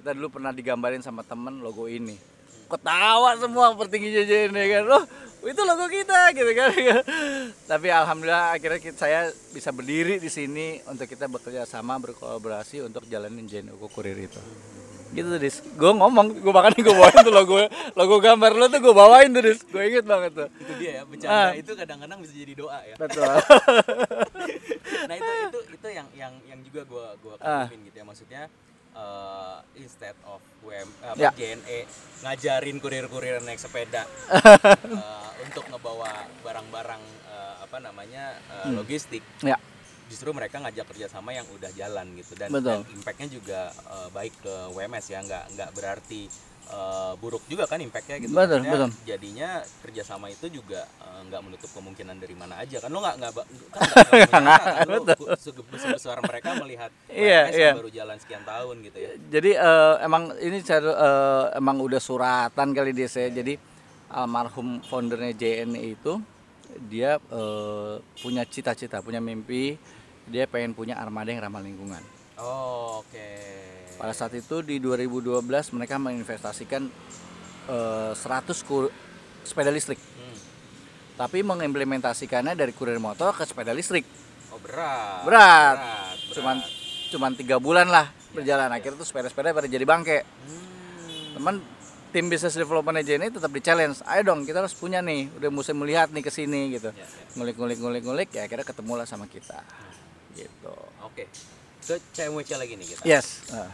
kita dulu pernah digambarin sama temen logo ini. Ketawa semua petinggi JNE kan loh itu logo kita gitu kan. Tapi alhamdulillah akhirnya kita, saya bisa berdiri di sini untuk kita bekerja sama berkolaborasi untuk jalanin Oko Kurir itu gitu tuh dis gue ngomong gue makanya gue bawain tuh logo logo gambar lo tuh gue bawain tuh dis gue inget banget tuh itu dia ya bercanda Ah. itu kadang-kadang bisa jadi doa ya betul nah itu itu itu yang yang yang juga gua gua Ah. kagumin gitu ya maksudnya eh, instead of WM apa, Ya. JNE ngajarin kurir-kurir naik sepeda eh, untuk ngebawa barang-barang eh, apa namanya eh, Hmm. logistik ya justru mereka ngajak kerjasama yang udah jalan gitu. Dan, Betul. dan impactnya juga eh, baik ke WMS ya nggak nggak berarti eh, buruk juga kan impactnya gitu. Betul, betul. jadinya kerjasama itu juga eh, nggak menutup kemungkinan dari mana aja kan. Lo nggak nggak kan nggak kan. Sebesar besar mereka melihat Iya, WMS iya. baru jalan sekian tahun gitu ya. Jadi eh, emang ini cara eh, emang udah suratan kali dia saya jadi almarhum foundernya JNE itu dia eh, punya cita-cita punya mimpi dia pengen punya armada yang ramah lingkungan oh, oke pada saat itu di 2012 mereka menginvestasikan eh, 100 kur- sepeda listrik Hmm. tapi mengimplementasikannya dari kurir motor ke sepeda listrik oh berat Berat. berat, cuman berat. cuman tiga bulan lah berjalan akhirnya tuh sepeda-sepeda pada jadi bangke Hmm. teman tim business development aja ini tetap di challenge ayo dong kita harus punya nih udah mesti melihat nih ke sini gitu ngulik ngulik ngulik ngulik ya akhirnya ketemu lah sama kita gitu oke ke CMWC lagi nih kita yes Ah.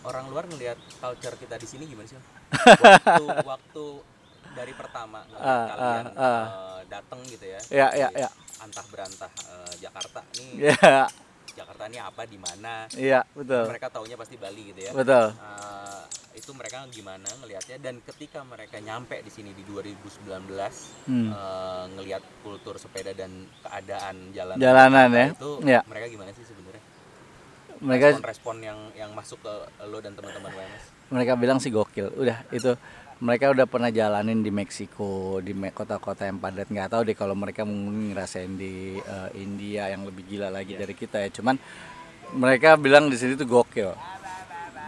orang luar ngelihat culture kita di sini gimana sih? waktu waktu dari pertama Ah, kalian ah, ah. eh, datang gitu ya. Ya, ya, di ya. Antah berantah eh, Jakarta nih. ya Jakarta ini apa di mana? iya betul Mereka taunya pasti Bali gitu ya. betul Eh, itu mereka gimana ngelihatnya dan ketika mereka nyampe di sini di 2019 Hmm. eh, ngelihat kultur sepeda dan keadaan jalan Jalanan ya. itu Ya. mereka gimana sih sebenarnya? Mereka respon-respon yang yang masuk ke lo dan teman-teman WMS mereka bilang sih gokil. Udah itu mereka udah pernah jalanin di Meksiko di kota-kota yang padat. Nggak tahu deh kalau mereka mungkin ngerasain di eh, India yang lebih gila lagi dari kita ya. Cuman mereka bilang di sini tuh gokil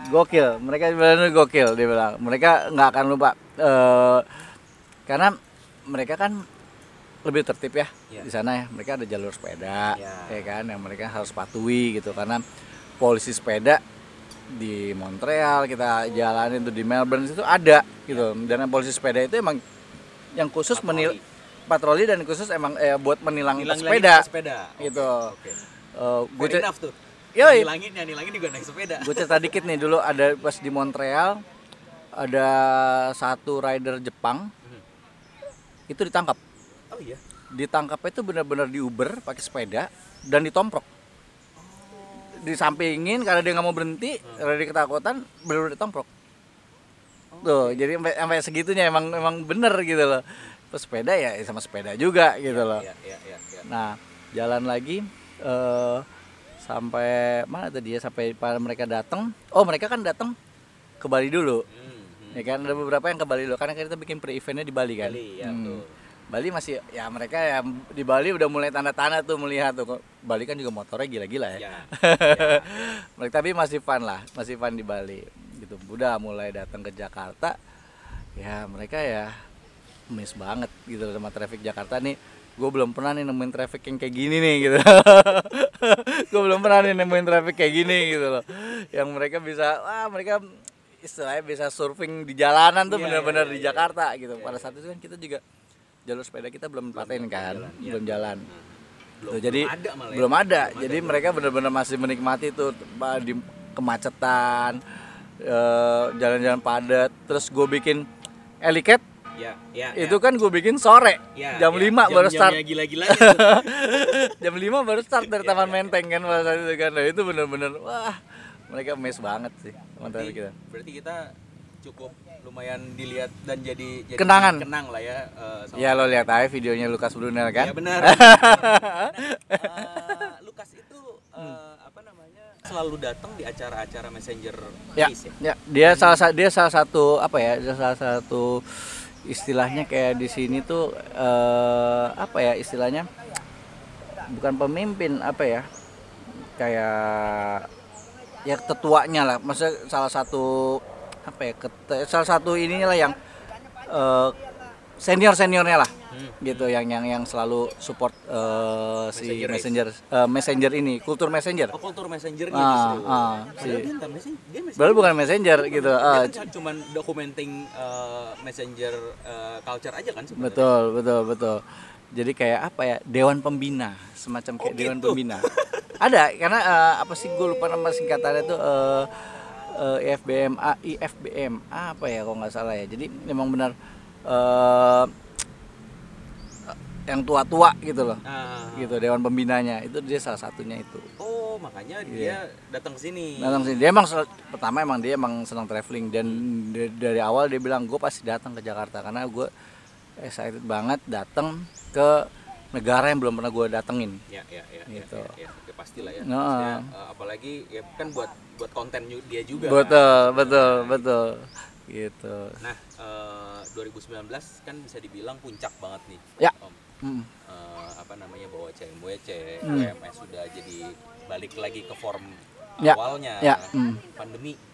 gokil. Mereka bilang gokil dia bilang. Mereka nggak akan lupa. Eh, karena mereka kan lebih tertib ya Iya. di sana ya. Mereka ada jalur sepeda Iya. ya kan yang mereka harus patuhi gitu. Karena polisi sepeda di Montreal kita jalanin tuh di Melbourne itu ada gitu. Dan yang polisi sepeda itu emang yang khusus Patroli. menil patroli dan khusus emang eh, buat menilang Ngilang-ngilangin sepeda. sepeda. Oke, gitu. Oke Eh, gue tuh Yoi. nilangin yang nilangin juga naik sepeda. Gue cerita dikit nih dulu ada pas di Montreal ada satu rider Jepang Hmm. itu ditangkap. Oh iya. Ditangkapnya itu benar-benar di Uber pakai sepeda dan ditomprok. Disampingin karena dia nggak mau berhenti karena dia ketakutan benar-benar ditomprok. Tuh jadi sampai, sampai segitunya emang emang bener gitu loh. Terus sepeda ya sama sepeda juga gitu loh. iya iya iya iya. Nah, jalan lagi eh sampai mana tadi ya sampai pada mereka datang. Oh, mereka kan datang ke Bali dulu. Hmm, hmm. Ya kan ada beberapa yang ke Bali dulu karena kita bikin pre-eventnya di Bali kan. Bali, ya, Hmm. betul. Bali masih ya mereka ya di Bali udah mulai tanda-tanda tuh melihat tuh Bali kan juga motornya gila-gila ya. Ya, mereka tapi masih fun lah, masih fun di Bali gitu. Udah mulai datang ke Jakarta ya mereka ya miss banget gitu sama traffic Jakarta nih gue belum pernah nih nemuin traffic yang kayak gini nih gitu gue belum pernah nih nemuin traffic kayak gini gitu loh yang mereka bisa wah mereka istilahnya bisa surfing di jalanan tuh Iya, benar-benar iya, di iya, Jakarta gitu pada saat itu kan kita juga jalur sepeda kita belum paten kan jalan, iya. belum jalan belum, Tuh, jadi belum ada malah ya. belum ada. jadi mereka benar-benar masih menikmati tuh di kemacetan, eh, jalan-jalan padat. Terus gue bikin eliket, ya ya itu kan gue bikin sore, ya, jam ya. 5 baru start. Gila-gilanya tuh. jam 5 baru start dari Iya, Taman iya, Menteng kan pada saat itu kan. Nah, itu benar-benar wah mereka mes banget sih berarti, kita. berarti kita cukup lumayan dilihat dan jadi, jadi Kenangan. kenang lah ya sama Ya lo lihat aja videonya Lukas Brunel Ya kan. benar. Nah, eh, Lukas itu eh, apa namanya selalu datang di acara-acara messenger Ya, ya. ya, dia salah sa- dia salah satu apa ya? Dia salah satu istilahnya kayak di sini tuh eh, apa ya istilahnya? Bukan pemimpin apa ya? Kayak ya ketuanya lah. Maksudnya salah satu apa ya? salah satu ininya lah yang eh, senior seniornya lah Hmm. gitu yang yang yang selalu support eh, si Messenger messenger eh, messenger ini kultur messenger Oh, kultur messenger Ah, justru. ah, Padahal si- dia dia messenger. Bukan messenger gitu Dia ah, kan cuman documenting uh, messenger uh, culture aja kan sebenarnya. betul betul betul jadi kayak apa ya dewan pembina semacam kayak Oh, dewan gitu. pembina ada karena eh, apa sih gue lupa nama singkatannya tuh eh, eh, IFBMA IFBMA apa ya kalau nggak salah ya jadi memang benar eh, yang tua-tua gitu loh Ah. gitu dewan pembinanya itu dia salah satunya itu Oh, makanya dia datang ke sini. datang sini dia emang pertama emang dia emang senang traveling dan da- dari awal dia bilang gue pasti datang ke Jakarta karena gue excited banget datang ke negara yang belum pernah gue datengin Ya, ya, ya, ya, Gitu. ya, ya, ya, pastilah ya. Nah. Maksudnya, uh, apalagi ya kan buat buat konten dia juga. kan. betul betul betul gitu Nah, uh, 2019 kan bisa dibilang puncak banget nih. Ya. Om. Hmm. Uh, apa namanya bawa CMWC, Hmm. WMS sudah jadi balik lagi ke form Ya, awalnya. ya, hmm. Pandemi.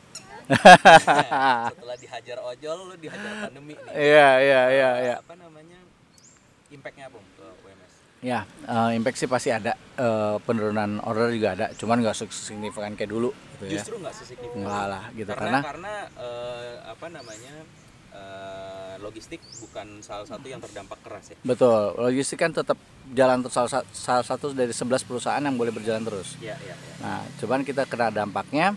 Nah, setelah dihajar ojol, lu dihajar pandemi nih. iya iya iya iya Apa namanya? Impactnya apa ke WMS? ya eh, impact sih pasti ada Eh, penurunan order juga ada cuman nggak signifikan kayak dulu gitu ya Justru nggak sesignifikan. Nggak lah, gitu, Karena karena- karena eh, apa namanya? Eh, logistik bukan salah satu yang terdampak keras ya. betul logistik kan tetap jalan terus salah, sa- salah satu dari 11 perusahaan yang boleh berjalan terus Iya, iya, iya. Nah, cuman kita kena dampaknya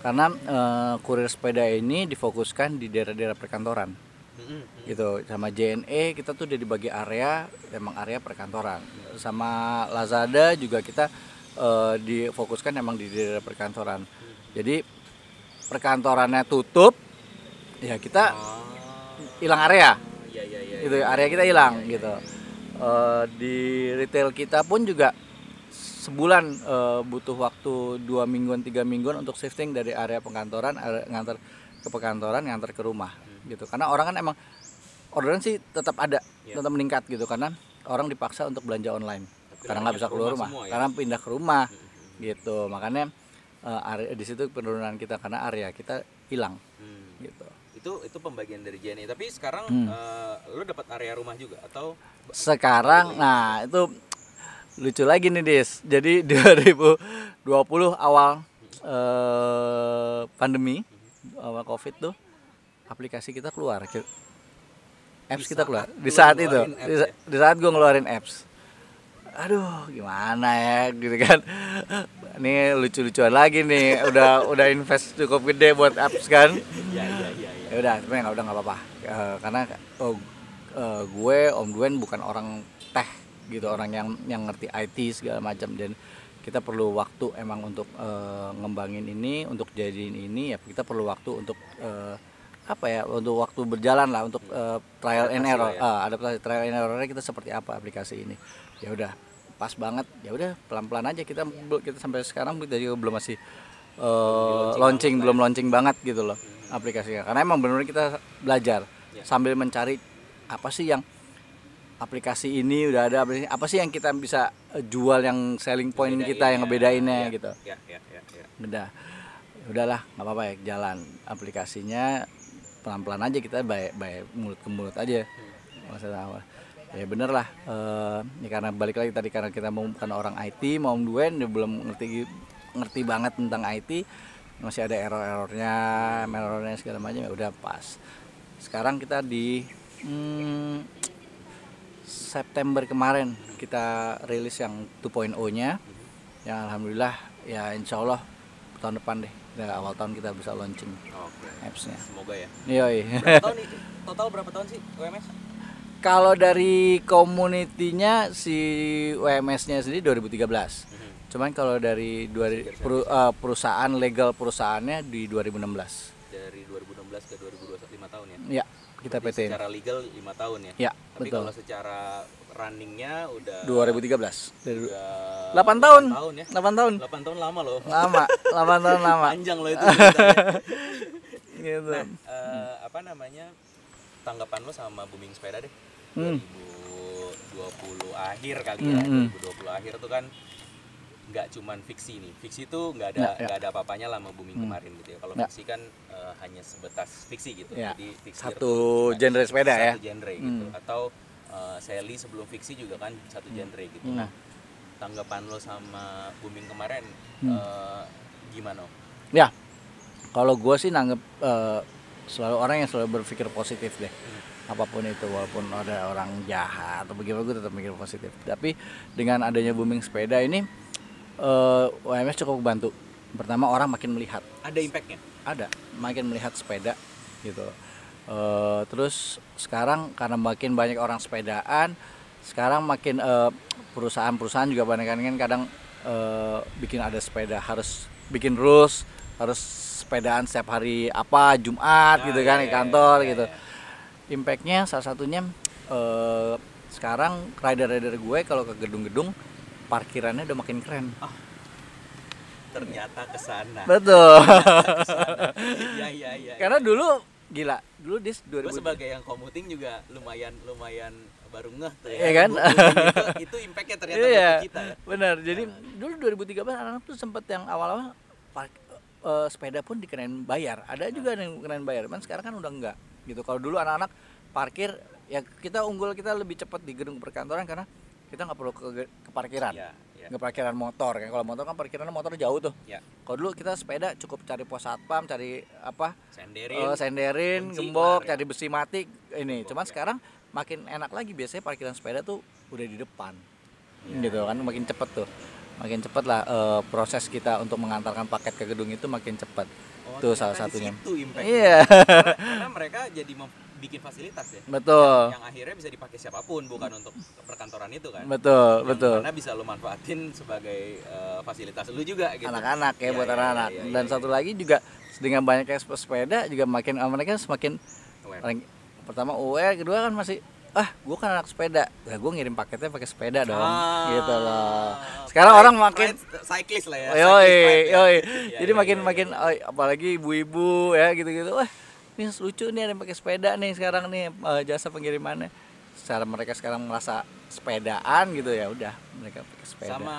karena eh, kurir sepeda ini difokuskan di daerah-daerah perkantoran. Mm-mm. Gitu. Sama JNE kita tuh udah dibagi area, emang area perkantoran. Sama Lazada juga kita eh, difokuskan emang di daerah perkantoran. Jadi perkantorannya tutup, ya kita Oh, hilang area. iya, iya, iya. Gitu, iya, area kita hilang iya, iya. gitu. Eh, di retail kita pun juga sebulan eh, butuh waktu dua mingguan tiga mingguan untuk shifting dari area pengantoran area- ngantar ke perkantoran ngantar ke rumah gitu karena orang kan emang orderan sih tetap ada tetap meningkat gitu karena orang dipaksa untuk belanja online Tapi karena nggak bisa ke keluar rumah rumah semua ya? karena pindah ke rumah Mm-mm. gitu makanya eh, area di situ penurunan kita karena area kita hilang Hmm. gitu Itu itu pembagian dari JNE. Tapi sekarang Hmm. eh, lu dapat area rumah juga atau sekarang nah itu lucu lagi nih Dis. Jadi 2020 awal eh, pandemi awal covid tuh aplikasi kita keluar apps Di kita keluar. Lu di saat itu. di, sa- di saat gue ngeluarin apps aduh gimana ya? Gitu kan. Ini lucu-lucuan lagi nih. Udah udah invest cukup gede buat apps kan. Ya ya ya ya. udah sebenarnya nggak udah nggak apa-apa. Eh, karena oh, eh, gue Om Duen bukan orang teh gitu orang yang yang ngerti IT segala macam. Dan kita perlu waktu emang untuk eh, ngembangin ini untuk jadiin ini ya kita perlu waktu untuk eh, apa ya untuk waktu berjalan lah untuk eh, trial and error. ya. Ah, adaptasi trial and errornya kita seperti apa aplikasi ini ya udah pas banget. Ya udah pelan-pelan aja kita kita sampai sekarang kita juga belum masih eh, launching belum launching banget gitu loh aplikasinya. Karena emang benar kita belajar Ya. sambil mencari apa sih yang aplikasi ini udah ada aplikasi- apa sih yang kita bisa eh, jual yang selling point Ngebedain kita yang ya. ngebedainnya Ya, gitu. Ya ya ya ya. udah. Udahlah nggak apa-apa ya jalan aplikasinya pelan-pelan aja kita baik baik mulut ke mulut aja. Masalah awal ya bener lah eh, ya karena balik lagi tadi karena kita mau bukan orang IT mau duen dia belum ngerti ngerti banget tentang IT masih ada error-errornya errornya segala macam ya udah pas sekarang kita di hmm, September kemarin kita rilis yang 2.0 nya yang alhamdulillah ya insya Allah tahun depan deh ya, awal tahun kita bisa launching Oke. appsnya Semoga ya. Tahun nih? Total berapa tahun sih UMS? Kalau dari community-nya si WMS-nya sendiri 2013. Mhm. Cuman kalau dari dua, peru- eh, perusahaan legal perusahaannya di 2016. Dari 2016 ke 2021 5 tahun ya. Ya, kita PT. Secara legal 5 tahun ya. Ya, Tapi betul. kalau secara runningnya udah 2013. Dari udah 8 tahun. tahun ya. 8 tahun. 8 tahun lama loh. Lama, 8 tahun lama. Panjang loh itu. Gitu. nah, eh, apa namanya? Tanggapan lo sama booming sepeda deh. Hmm. 2020 akhir kali ya. Hmm, hmm. 2020 akhir tuh kan nggak cuman fiksi nih fiksi itu nggak ada Ya, ya. nggak ada apa-apanya lah sama booming Hmm. kemarin gitu ya kalau Ya. fiksi kan eh, hanya sebatas fiksi gitu Ya. jadi fiksi Satu genre sepeda ya. satu genre gitu Hmm. atau eh, Sally sebelum fiksi juga kan satu genre gitu Hmm. nah tanggapan lo sama booming kemarin Hmm. eh, gimana Ya, kalau gue sih nanggep eh, selalu orang yang selalu berpikir positif deh. Apa pun itu, walaupun ada orang jahat atau bagaimana, gue tetap mikir positif. Tapi dengan adanya booming sepeda ini, eh, UMS cukup bantu. Pertama orang makin melihat, ada impactnya ada, makin melihat sepeda gitu. Eh, terus sekarang karena makin banyak orang sepedaan, sekarang makin eh, perusahaan-perusahaan juga banyak kan kadang eh, bikin ada sepeda harus bikin rules harus sepedaan setiap hari apa Jumat Ah, gitu iya, kan iya, di kantor iya, gitu. iya. Impactnya salah satunya eh, sekarang rider-rider gue kalau ke gedung-gedung parkirannya udah makin keren. ternyata ke sana Betul. ya ya ya Karena dulu gila, dulu dis gue 2000 sebagai yang commuting juga lumayan lumayan baru ngeh tuh ya. Iya kan? Itu, itu impactnya ternyata Iya, buat kita benar. Jadi dulu 2013 anak-anak tuh sempet yang awal-awal park, eh, sepeda pun dikenain bayar. Ada juga yang dikenain bayar. Cuman sekarang kan udah enggak gitu. Kalau dulu anak-anak parkir ya kita unggul kita lebih cepat di gedung perkantoran karena kita nggak perlu ke, ke parkiran. Iya, iya. Nggak parkiran motor kan. Kalau motor kan parkirannya motor jauh tuh. Ya, Kalau dulu kita sepeda cukup cari pos satpam, cari apa? senderin. Eh, senderin, kunci, gembok, kelar ya. cari besi mati ini. Gembok, Cuman ya. sekarang makin enak lagi biasanya parkiran sepeda tuh udah di depan. Iya, gitu kan makin cepet tuh. Makin cepet lah eh, proses kita untuk mengantarkan paket ke gedung itu makin cepet. Oh, Tuh ternyata salah satunya. Iya, Karena, karena mereka jadi bikin fasilitas ya. betul. Yang akhirnya bisa dipakai siapa pun bukan untuk perkantoran itu kan. Betul, Yang betul. Mana bisa lu manfaatin sebagai eh, fasilitas lu juga gitu. Anak-anak ya Iya, buat iya, anak-anak. iya, iya, Dan iya. satu lagi juga dengan banyaknya sepeda juga makin mereka semakin Aware. pertama aware, kedua kan masih ah gue kan anak sepeda nah gue ngirim paketnya pakai sepeda dong Ah, gitu loh sekarang orang makin pride cyclist lah ya. Yoi, pride ya. yoi. Iya, Jadi iya, makin iya, makin iya. apalagi ibu-ibu ya gitu-gitu. Wah, ini lucu nih ada yang pakai sepeda nih sekarang nih eh, jasa pengirimannya. Secara mereka sekarang merasa sepedaan gitu ya udah mereka pakai sepeda. sama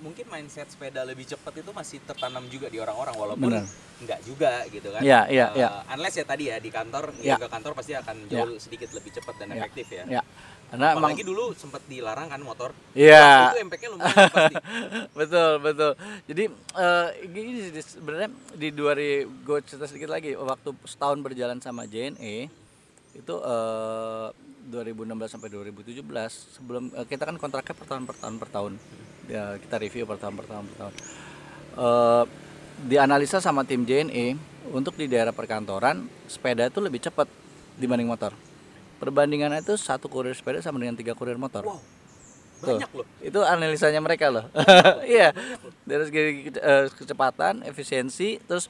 mungkin mindset sepeda lebih cepat itu masih tertanam juga di orang-orang walaupun Benar. nggak juga gitu kan Iya, iya, Eh, iya. unless ya tadi ya di kantor Iya. ya ke kantor pasti akan jauh sedikit lebih cepat dan Iya. efektif ya Ya. Karena emang apalagi dulu sempat dilarang kan motor Iya. itu impactnya lumayan pasti betul betul jadi eh, gini sih, sebenarnya di 2000 gue cerita sedikit lagi waktu setahun berjalan sama JNE itu eh, 2016 sampai 2017 sebelum eh, kita kan kontraknya per tahun per tahun per tahun. Ya, kita review per tahun per tahun per tahun. Eh, dianalisa sama tim JNE untuk di daerah perkantoran sepeda itu lebih cepat dibanding motor. Perbandingannya itu satu kurir sepeda sama dengan tiga kurir motor. Wow Tuh. banyak loh. Itu analisanya mereka loh. Iya dari segi eh, kecepatan efisiensi terus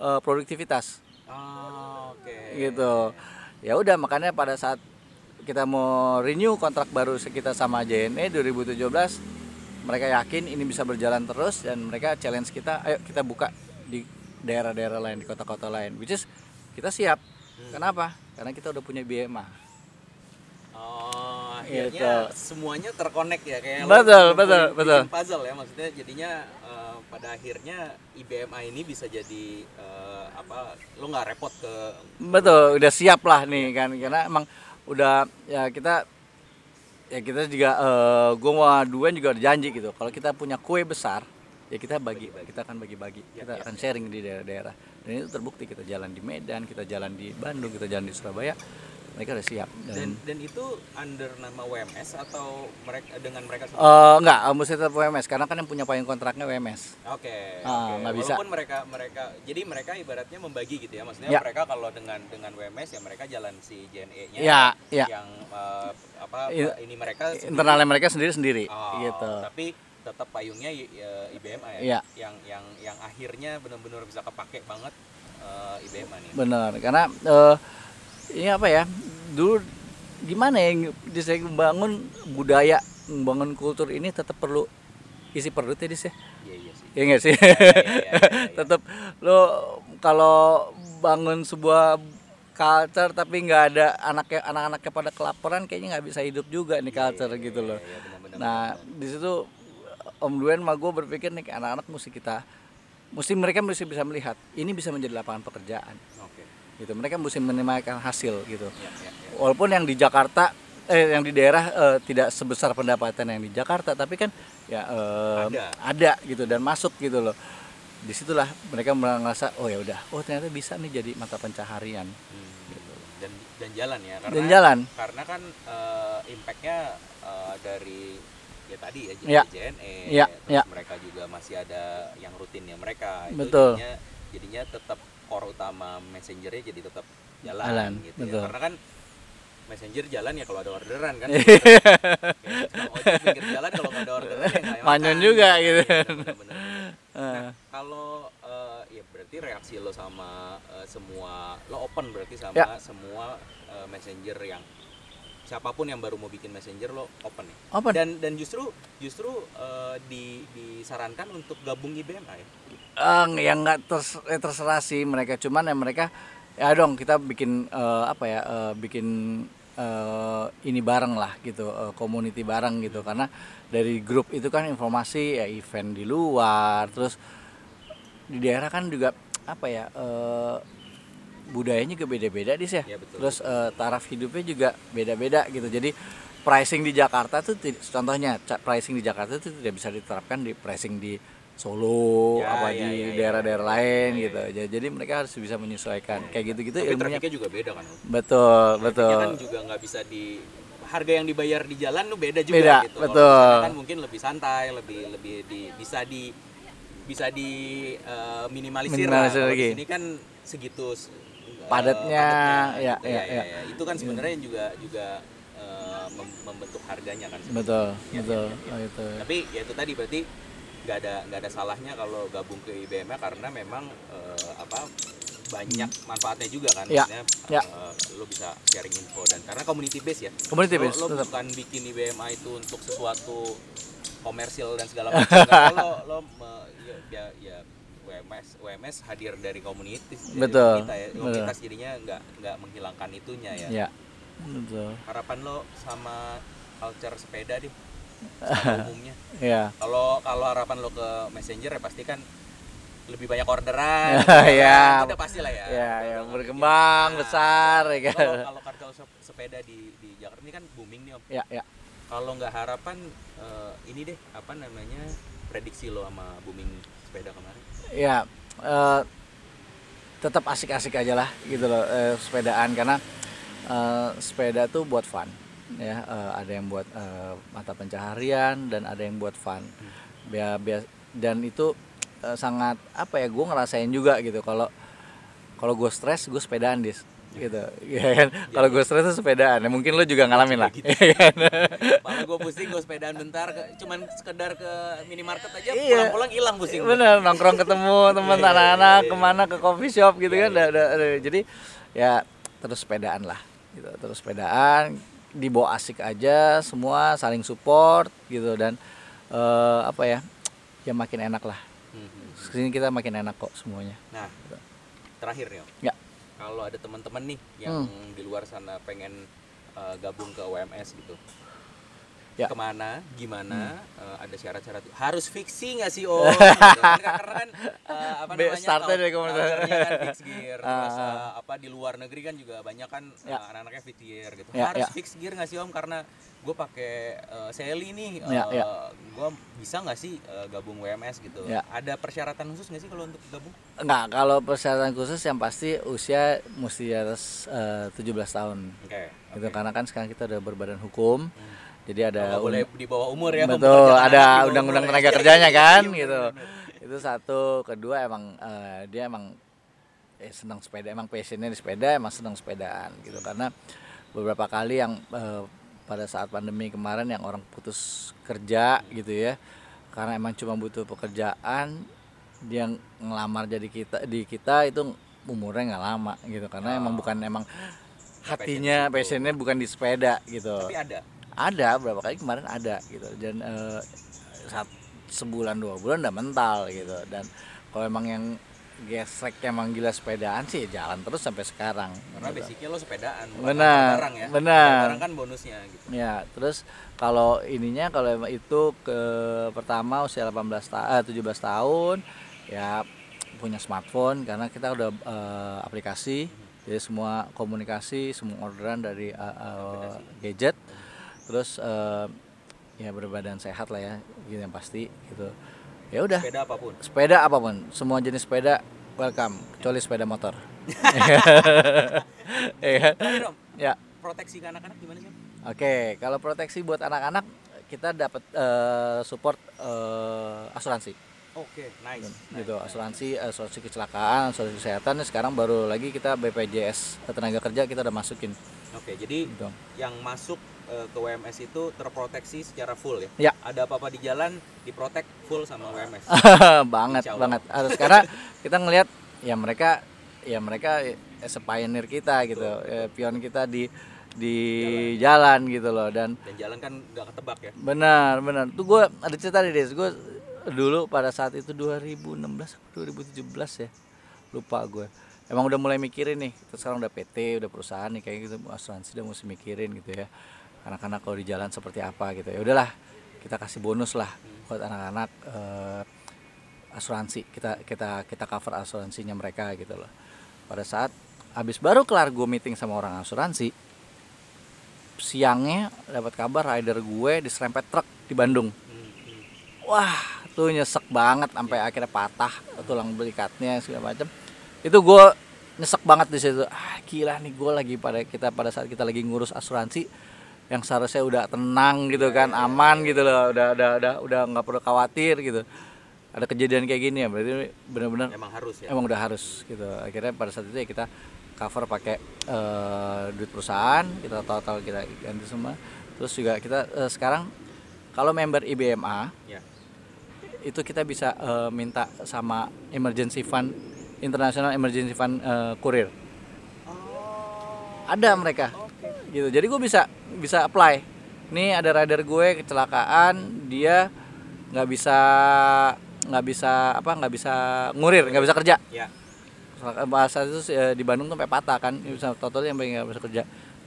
eh, produktivitas. Ah, oke. Gitu. Ya udah makanya pada saat kita mau renew kontrak baru kita sama JNE 2017 mereka yakin ini bisa berjalan terus dan mereka challenge kita ayo kita buka di daerah-daerah lain di kota-kota lain. Which is kita siap. Kenapa? Karena kita udah punya BMA Oh, Gitu. akhirnya semuanya terkonek ya kayak Betul, betul, betul. puzzle ya. Maksudnya jadinya eh, pada akhirnya IBMA ini bisa jadi eh, apa lo nggak repot ke Betul, udah siap lah nih kan. Karena emang udah ya kita ya kita juga eh gue mau duluan juga udah janji gitu. Kalau kita punya kue besar ya kita bagi, kita akan bagi-bagi, Ya, kita ya, akan sharing di daerah-daerah. Dan itu terbukti kita jalan di Medan, kita jalan di Bandung, kita jalan di Surabaya, mereka udah siap. dan Dan dan itu under nama WMS atau mereka dengan mereka sendiri? eh enggak, eh, mesti tetap WMS karena kan yang punya payung kontraknya WMS. Oke. Ah, oke. nggak bisa. Walaupun mereka mereka jadi mereka ibaratnya membagi gitu ya. Maksudnya Ya. mereka kalau dengan dengan WMS ya mereka jalan si JNE-nya Ya, ya. yang eh, apa ini mereka sendiri. Internalnya mereka sendiri-sendiri Oh, gitu. Tapi tetap payungnya I- eh, IBMA ya. Iya. Yang yang yang akhirnya benar-benar bisa kepake banget eh, IBMA nih. Benar, karena eh, ini apa ya? Dulu gimana ya bisa membangun budaya, membangun kultur ini tetap perlu isi perut ya Dis ya. Iya iya sih. Iya nggak sih? iya, iya, iya. tetap lo kalau bangun sebuah culture tapi nggak ada anaknya anak-anaknya pada kelaparan kayaknya nggak bisa hidup juga nih culture gitu loh. Iya, benar-benar. Nah, di situ Om Duen sama gue berpikir nih anak-anak mesti kita mesti mereka mesti bisa melihat ini bisa menjadi lapangan pekerjaan Oke. Gitu mereka mesti minimalkan hasil gitu Ya, ya, ya. walaupun yang di Jakarta eh yang di daerah eh, tidak sebesar pendapatan yang di Jakarta tapi kan ya eh, Ada. ada gitu dan masuk gitu loh di situlah mereka merasa oh ya udah oh ternyata bisa nih jadi mata pencaharian Hmm. Dan dan jalan ya karena dan jalan karena kan eh, impactnya eh, dari ya tadi ya Ya. JNE Ya, terus ya. mereka juga masih ada yang rutinnya mereka Betul. jadinya jadinya tetap core utama messengernya jadi tetap jalan, Jalan, gitu betul. ya karena kan messenger jalan ya kalau ada orderan kan. Kayak pinggir jalan kalau nggak ada orderan ya Manyon juga gitu. Iya, bener-bener. Eh, Nah, kalau eh, ya berarti reaksi lo sama eh, semua lo open berarti sama Ya. semua eh, messenger yang siapa pun yang baru mau bikin messenger lo open ya. apa Dan dan justru justru eh, di disarankan untuk gabung IBMA ya. Eh, yang nggak ters- eh, terserah sih mereka cuman ya mereka ya dong kita bikin eh, apa ya eh, bikin eh, ini bareng lah gitu eh, community bareng gitu karena dari grup itu kan informasi ya event di luar terus di daerah kan juga apa ya eh, budayanya juga beda-beda dis ya Ya, betul, terus eh, taraf hidupnya juga beda-beda gitu jadi pricing di Jakarta tuh contohnya pricing di Jakarta itu tidak bisa diterapkan di pricing di Solo Ya, apa ya, di ya, ya, daerah-daerah ya, lain ya, gitu Ja- jadi mereka harus bisa menyesuaikan kayak gitu-gitu Tapi ilmunya juga beda kan. betul Trafiknya betul kan juga nggak bisa di harga yang dibayar di jalan tuh beda juga Beda, gitu. Kalau betul. sana kan mungkin lebih santai, lebih lebih di bisa di bisa di eh, minimalisir, lah. Minimalisir Kalau lagi. di sini kan segitu padatnya, ya, gitu, ya, ya, ya. ya. Itu kan sebenarnya juga juga eh, mem- membentuk harganya kan. sebenarnya. betul Ya, betul ya, ya. Oh, itu Tapi ya itu tadi berarti nggak ada nggak ada salahnya kalau gabung ke IBM karena memang eh, apa banyak manfaatnya juga kan Ya, Maksudnya, ya. eh, lo bisa sharing info dan karena community base ya community lo, base lo tetap bukan bikin IBMA itu untuk sesuatu komersil dan segala macam lo lo me- ya, ya, ya WMS WMS hadir dari komunitas Betul, kita ya. Betul. komunitas jadinya nggak nggak menghilangkan itunya ya. Ya betul. Harapan lo sama culture sepeda deh umumnya. Ya. Kalau kalau harapan lo ke messenger ya pasti kan lebih banyak orderan. Ya. udah pasti lah ya. ya udah berkembang Nah, besar ya kalau kan. kalau sepeda di di Jakarta ini kan booming nih om. Ya ya. Kalau nggak harapan eh, ini deh apa namanya prediksi lo sama booming sepeda kemarin ya eh, tetap asik-asik aja lah gitu loh eh, sepedaan. Karena eh, sepeda tuh buat fun ya. Eh, ada yang buat eh, mata pencaharian dan ada yang buat fun. Bia- bia- dan itu eh, sangat apa ya gue ngerasain juga gitu. Kalau kalau gue stres gue sepedaan dis gitu ya kan kalau gue stres tuh sepedaan ya mungkin lo juga ngalamin lah Gitu. Iya kan? Malah gue pusing gue sepedaan bentar ke, cuman sekedar ke minimarket aja Iya. pulang-pulang hilang pusing bener nongkrong ketemu teman Iya, iya, anak-anak iya, ke mana ke coffee shop gitu Iya, kan iya. Jadi ya terus sepedaan lah gitu terus sepedaan dibawa asik aja semua saling support gitu dan eh, apa ya ya makin enak lah Mhm. sini kita makin enak kok semuanya Nah, terakhir nih. Ya. Kalau ada teman-teman nih yang di luar sana pengen uh, gabung ke WMS gitu. Ya. Ke mana, gimana, uh, ada syarat-syarat harus fiksi nggak sih om? Gitu kan, karena kan uh, apa namanya startnya tau- dari komunitas. culture-nya kan fix gear, terus Ah, uh, apa di luar negeri kan juga banyak kan uh, Ya. anak-anaknya fix gear gitu. Ya, harus ya. fix gear nggak sih om? Karena gue pakai uh, Sally nih, Ya, ya. gue bisa nggak sih uh, gabung WMS gitu? Ya. Ada persyaratan khusus nggak sih kalau untuk gabung? Enggak, kalau persyaratan khusus yang pasti usia mesti di atas eh, 17 tahun Oke. gitu karena kan sekarang kita udah berbadan hukum jadi ada Nggak boleh di bawah umur ya. betul ada undang-undang ya. tenaga kerjanya kan iya, gitu itu satu kedua emang eh, dia emang eh, senang sepeda emang passionnya di sepeda emang senang sepedaan gitu karena beberapa kali yang eh, pada saat pandemi kemarin yang orang putus kerja gitu ya karena emang cuma butuh pekerjaan dia ngelamar jadi kita di kita itu umurnya nggak lama gitu karena emang Oh. bukan emang hatinya passionnya bukan di sepeda gitu Tapi ada. Ada beberapa kali kemarin ada gitu dan eh, saat sebulan dua bulan udah mental gitu dan kalau emang yang gesrek emang gila sepedaan sih ya jalan terus sampai sekarang Karena basicnya lo sepedaan, Benar, barang ya. benar. Barang kan bonusnya gitu. Ya, terus kalau ininya kalau itu ke pertama usia 18 tahun, 17 tahun, ya punya smartphone karena kita udah eh, aplikasi, jadi semua komunikasi, semua orderan dari eh, eh, gadget, terus eh, ya berbadan sehat lah ya, gitu yang pasti gitu. Ya udah, Sepeda apa pun. sepeda apa pun, semua jenis sepeda welcome, kecuali sepeda motor. Rom, ya. proteksi ke anak-anak gimana sih? Oke, kalau proteksi buat anak-anak kita dapat eh, support eh, asuransi, Oke, nice. gitu. Asuransi, asuransi kecelakaan, asuransi kesehatan. Sekarang baru lagi kita BPJS tenaga kerja kita udah masukin, Oke, jadi gitu. yang masuk eh, ke WMS itu terproteksi secara full ya? Ya. Ada apa-apa di jalan diprotek full sama WMS. banget, banget. Harus karena kita ngelihat ya mereka, ya mereka as a pioneer kita gitu, eh, pion kita di di jalan gitu loh dan Dan jalan kan nggak ketebak ya? Benar, benar. Tuh gue ada cerita nih, Des. Gue dulu pada saat itu 2016 atau 2017 ya. Lupa gue. Emang udah mulai mikirin nih. Kita sekarang udah PT, udah perusahaan nih kayak gitu asuransi udah mesti mikirin gitu ya. Anak-anak kalau di jalan seperti apa gitu. Ya udahlah, kita kasih bonus lah buat anak-anak eh, asuransi. Kita kita kita cover asuransinya mereka gitu loh. Pada saat habis baru kelar gue meeting sama orang asuransi, siangnya dapat kabar rider gue diserempet truk di Bandung. Wah, tuh nyesek banget sampai akhirnya patah tulang belikatnya segala macam. Itu gue nyesek banget di situ. Ah, gila nih gue lagi pada kita pada saat kita lagi ngurus asuransi yang seharusnya udah tenang gitu kan, aman gitu loh, udah udah udah udah nggak perlu khawatir gitu. Ada kejadian kayak gini ya, berarti benar-benar Emang harus ya? emang udah harus gitu akhirnya pada saat itu ya kita cover pakai eh, duit perusahaan kita total kita ganti semua terus juga kita eh, sekarang kalau member IBMA Ya. itu kita bisa eh, minta sama emergency fund international emergency fund eh, kurir Oh, ada mereka. Gitu. Jadi gue bisa bisa apply. Nih ada rider gue kecelakaan dia nggak bisa nggak bisa apa nggak bisa ngurir nggak bisa kerja. Ya. bahasa itu eh, di Bandung tuh sampai patah kan bisa totalnya sampai nggak bisa kerja.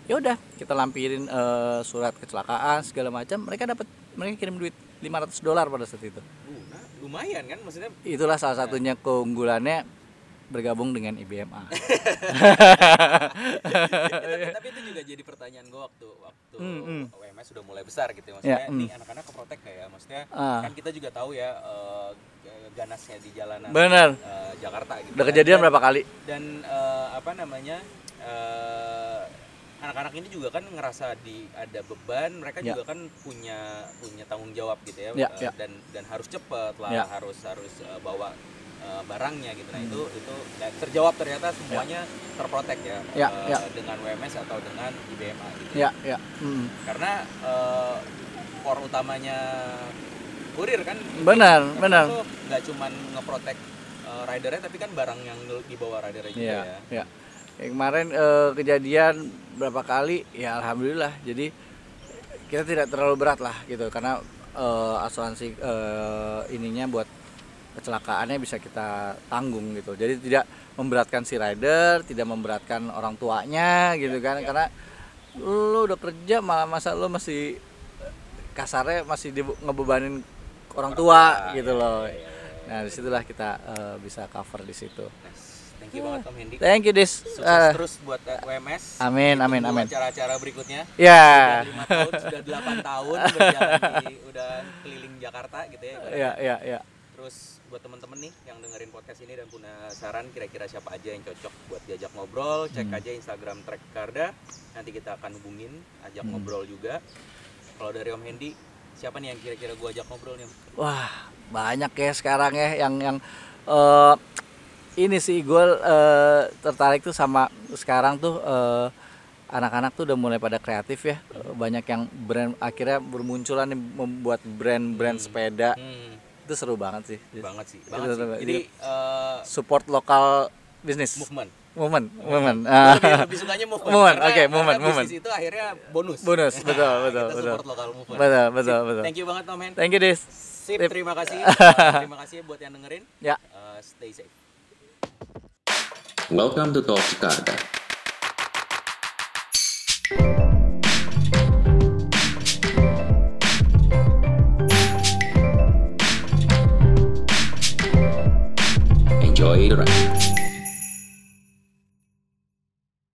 Ya udah kita lampirin eh, surat kecelakaan segala macam mereka dapat mereka kirim duit 500 dolar pada saat itu. Uh, lumayan kan maksudnya? Itulah salah satunya keunggulannya bergabung dengan IBMA tapi, tapi itu juga jadi pertanyaan gue waktu waktu Hmm, hmm. WMS sudah mulai besar gitu ya maksudnya Ya, hmm. nih anak-anak keprotek kayak maksudnya Ah. kan kita juga tahu ya eh, ganasnya di jalanan Bener. eh, Jakarta gitu udah kan. kejadian Dan- berapa kali dan eh, apa namanya anak-anak ini juga kan ngerasa di ada beban mereka Ya. juga kan punya punya tanggung jawab gitu ya, Ya, Eh, ya. dan dan harus cepet lah Ya. harus harus bawa eh, barangnya gitu nah Hmm. itu itu terjawab ternyata semuanya terprotek ya, Ya, eh, ya. dengan WMS atau dengan IBMA gitu ya ya Mm. karena eh, core utamanya kurir kan benar Karena benar nggak cuman ngeprotek eh, ridernya tapi kan barang yang dibawa ridernya juga Iya, ya ya. Kayak kemarin eh, kejadian berapa kali, ya alhamdulillah. Jadi kita tidak terlalu berat lah gitu, karena eh, asuransi eh, ininya buat kecelakaannya bisa kita tanggung gitu. Jadi tidak memberatkan si rider, tidak memberatkan orang tuanya gitu kan, karena lu udah kerja malah masa lu masih kasarnya masih di, ngebebanin orang tua gitu loh. Nah di situlah kita eh, bisa cover di situ. Nice. Thank you banget Om Hendy. Thank you Dis. Sukses Ah, terus buat eh, WMS. Amin, amin, amin. Acara-acara berikutnya. Ya, Sudah 5 tahun, sudah 8 tahun berjalan di, udah keliling Jakarta gitu ya. ya, ya, ya. Terus buat teman-teman nih yang dengerin podcast ini dan punya saran kira-kira siapa aja yang cocok buat diajak ngobrol, cek Hmm. aja Instagram Trek Karda. Nanti kita akan hubungin, ajak Hmm. ngobrol juga. Kalau dari Om Hendy, siapa nih yang kira-kira gua ajak ngobrol nih? Wah, banyak ya sekarang ya yang yang eh, ini sih gue eh, tertarik tuh sama sekarang tuh eh, anak-anak tuh udah mulai pada kreatif ya. Eh, Banyak yang brand akhirnya bermunculan nih membuat brand-brand Hmm. sepeda. Hmm, Itu seru banget sih. banget sih, Itu banget sih. seru. Jadi eh, Support lokal bisnis. movement. Movement, movement. Ah. lebih, lebih sukanya movement. Movement, oke, karena movement, movement. itu akhirnya bonus. Bonus, betul, betul, kita betul. support lokal movement. Betul, betul, Sip. betul. Thank you banget Om Hen. Thank you, Dis. Sip, Sip. terima kasih. Uh, terima kasih buat yang dengerin. Ya. Uh, stay safe. Welcome to Talk Jakarta. Enjoy the ride.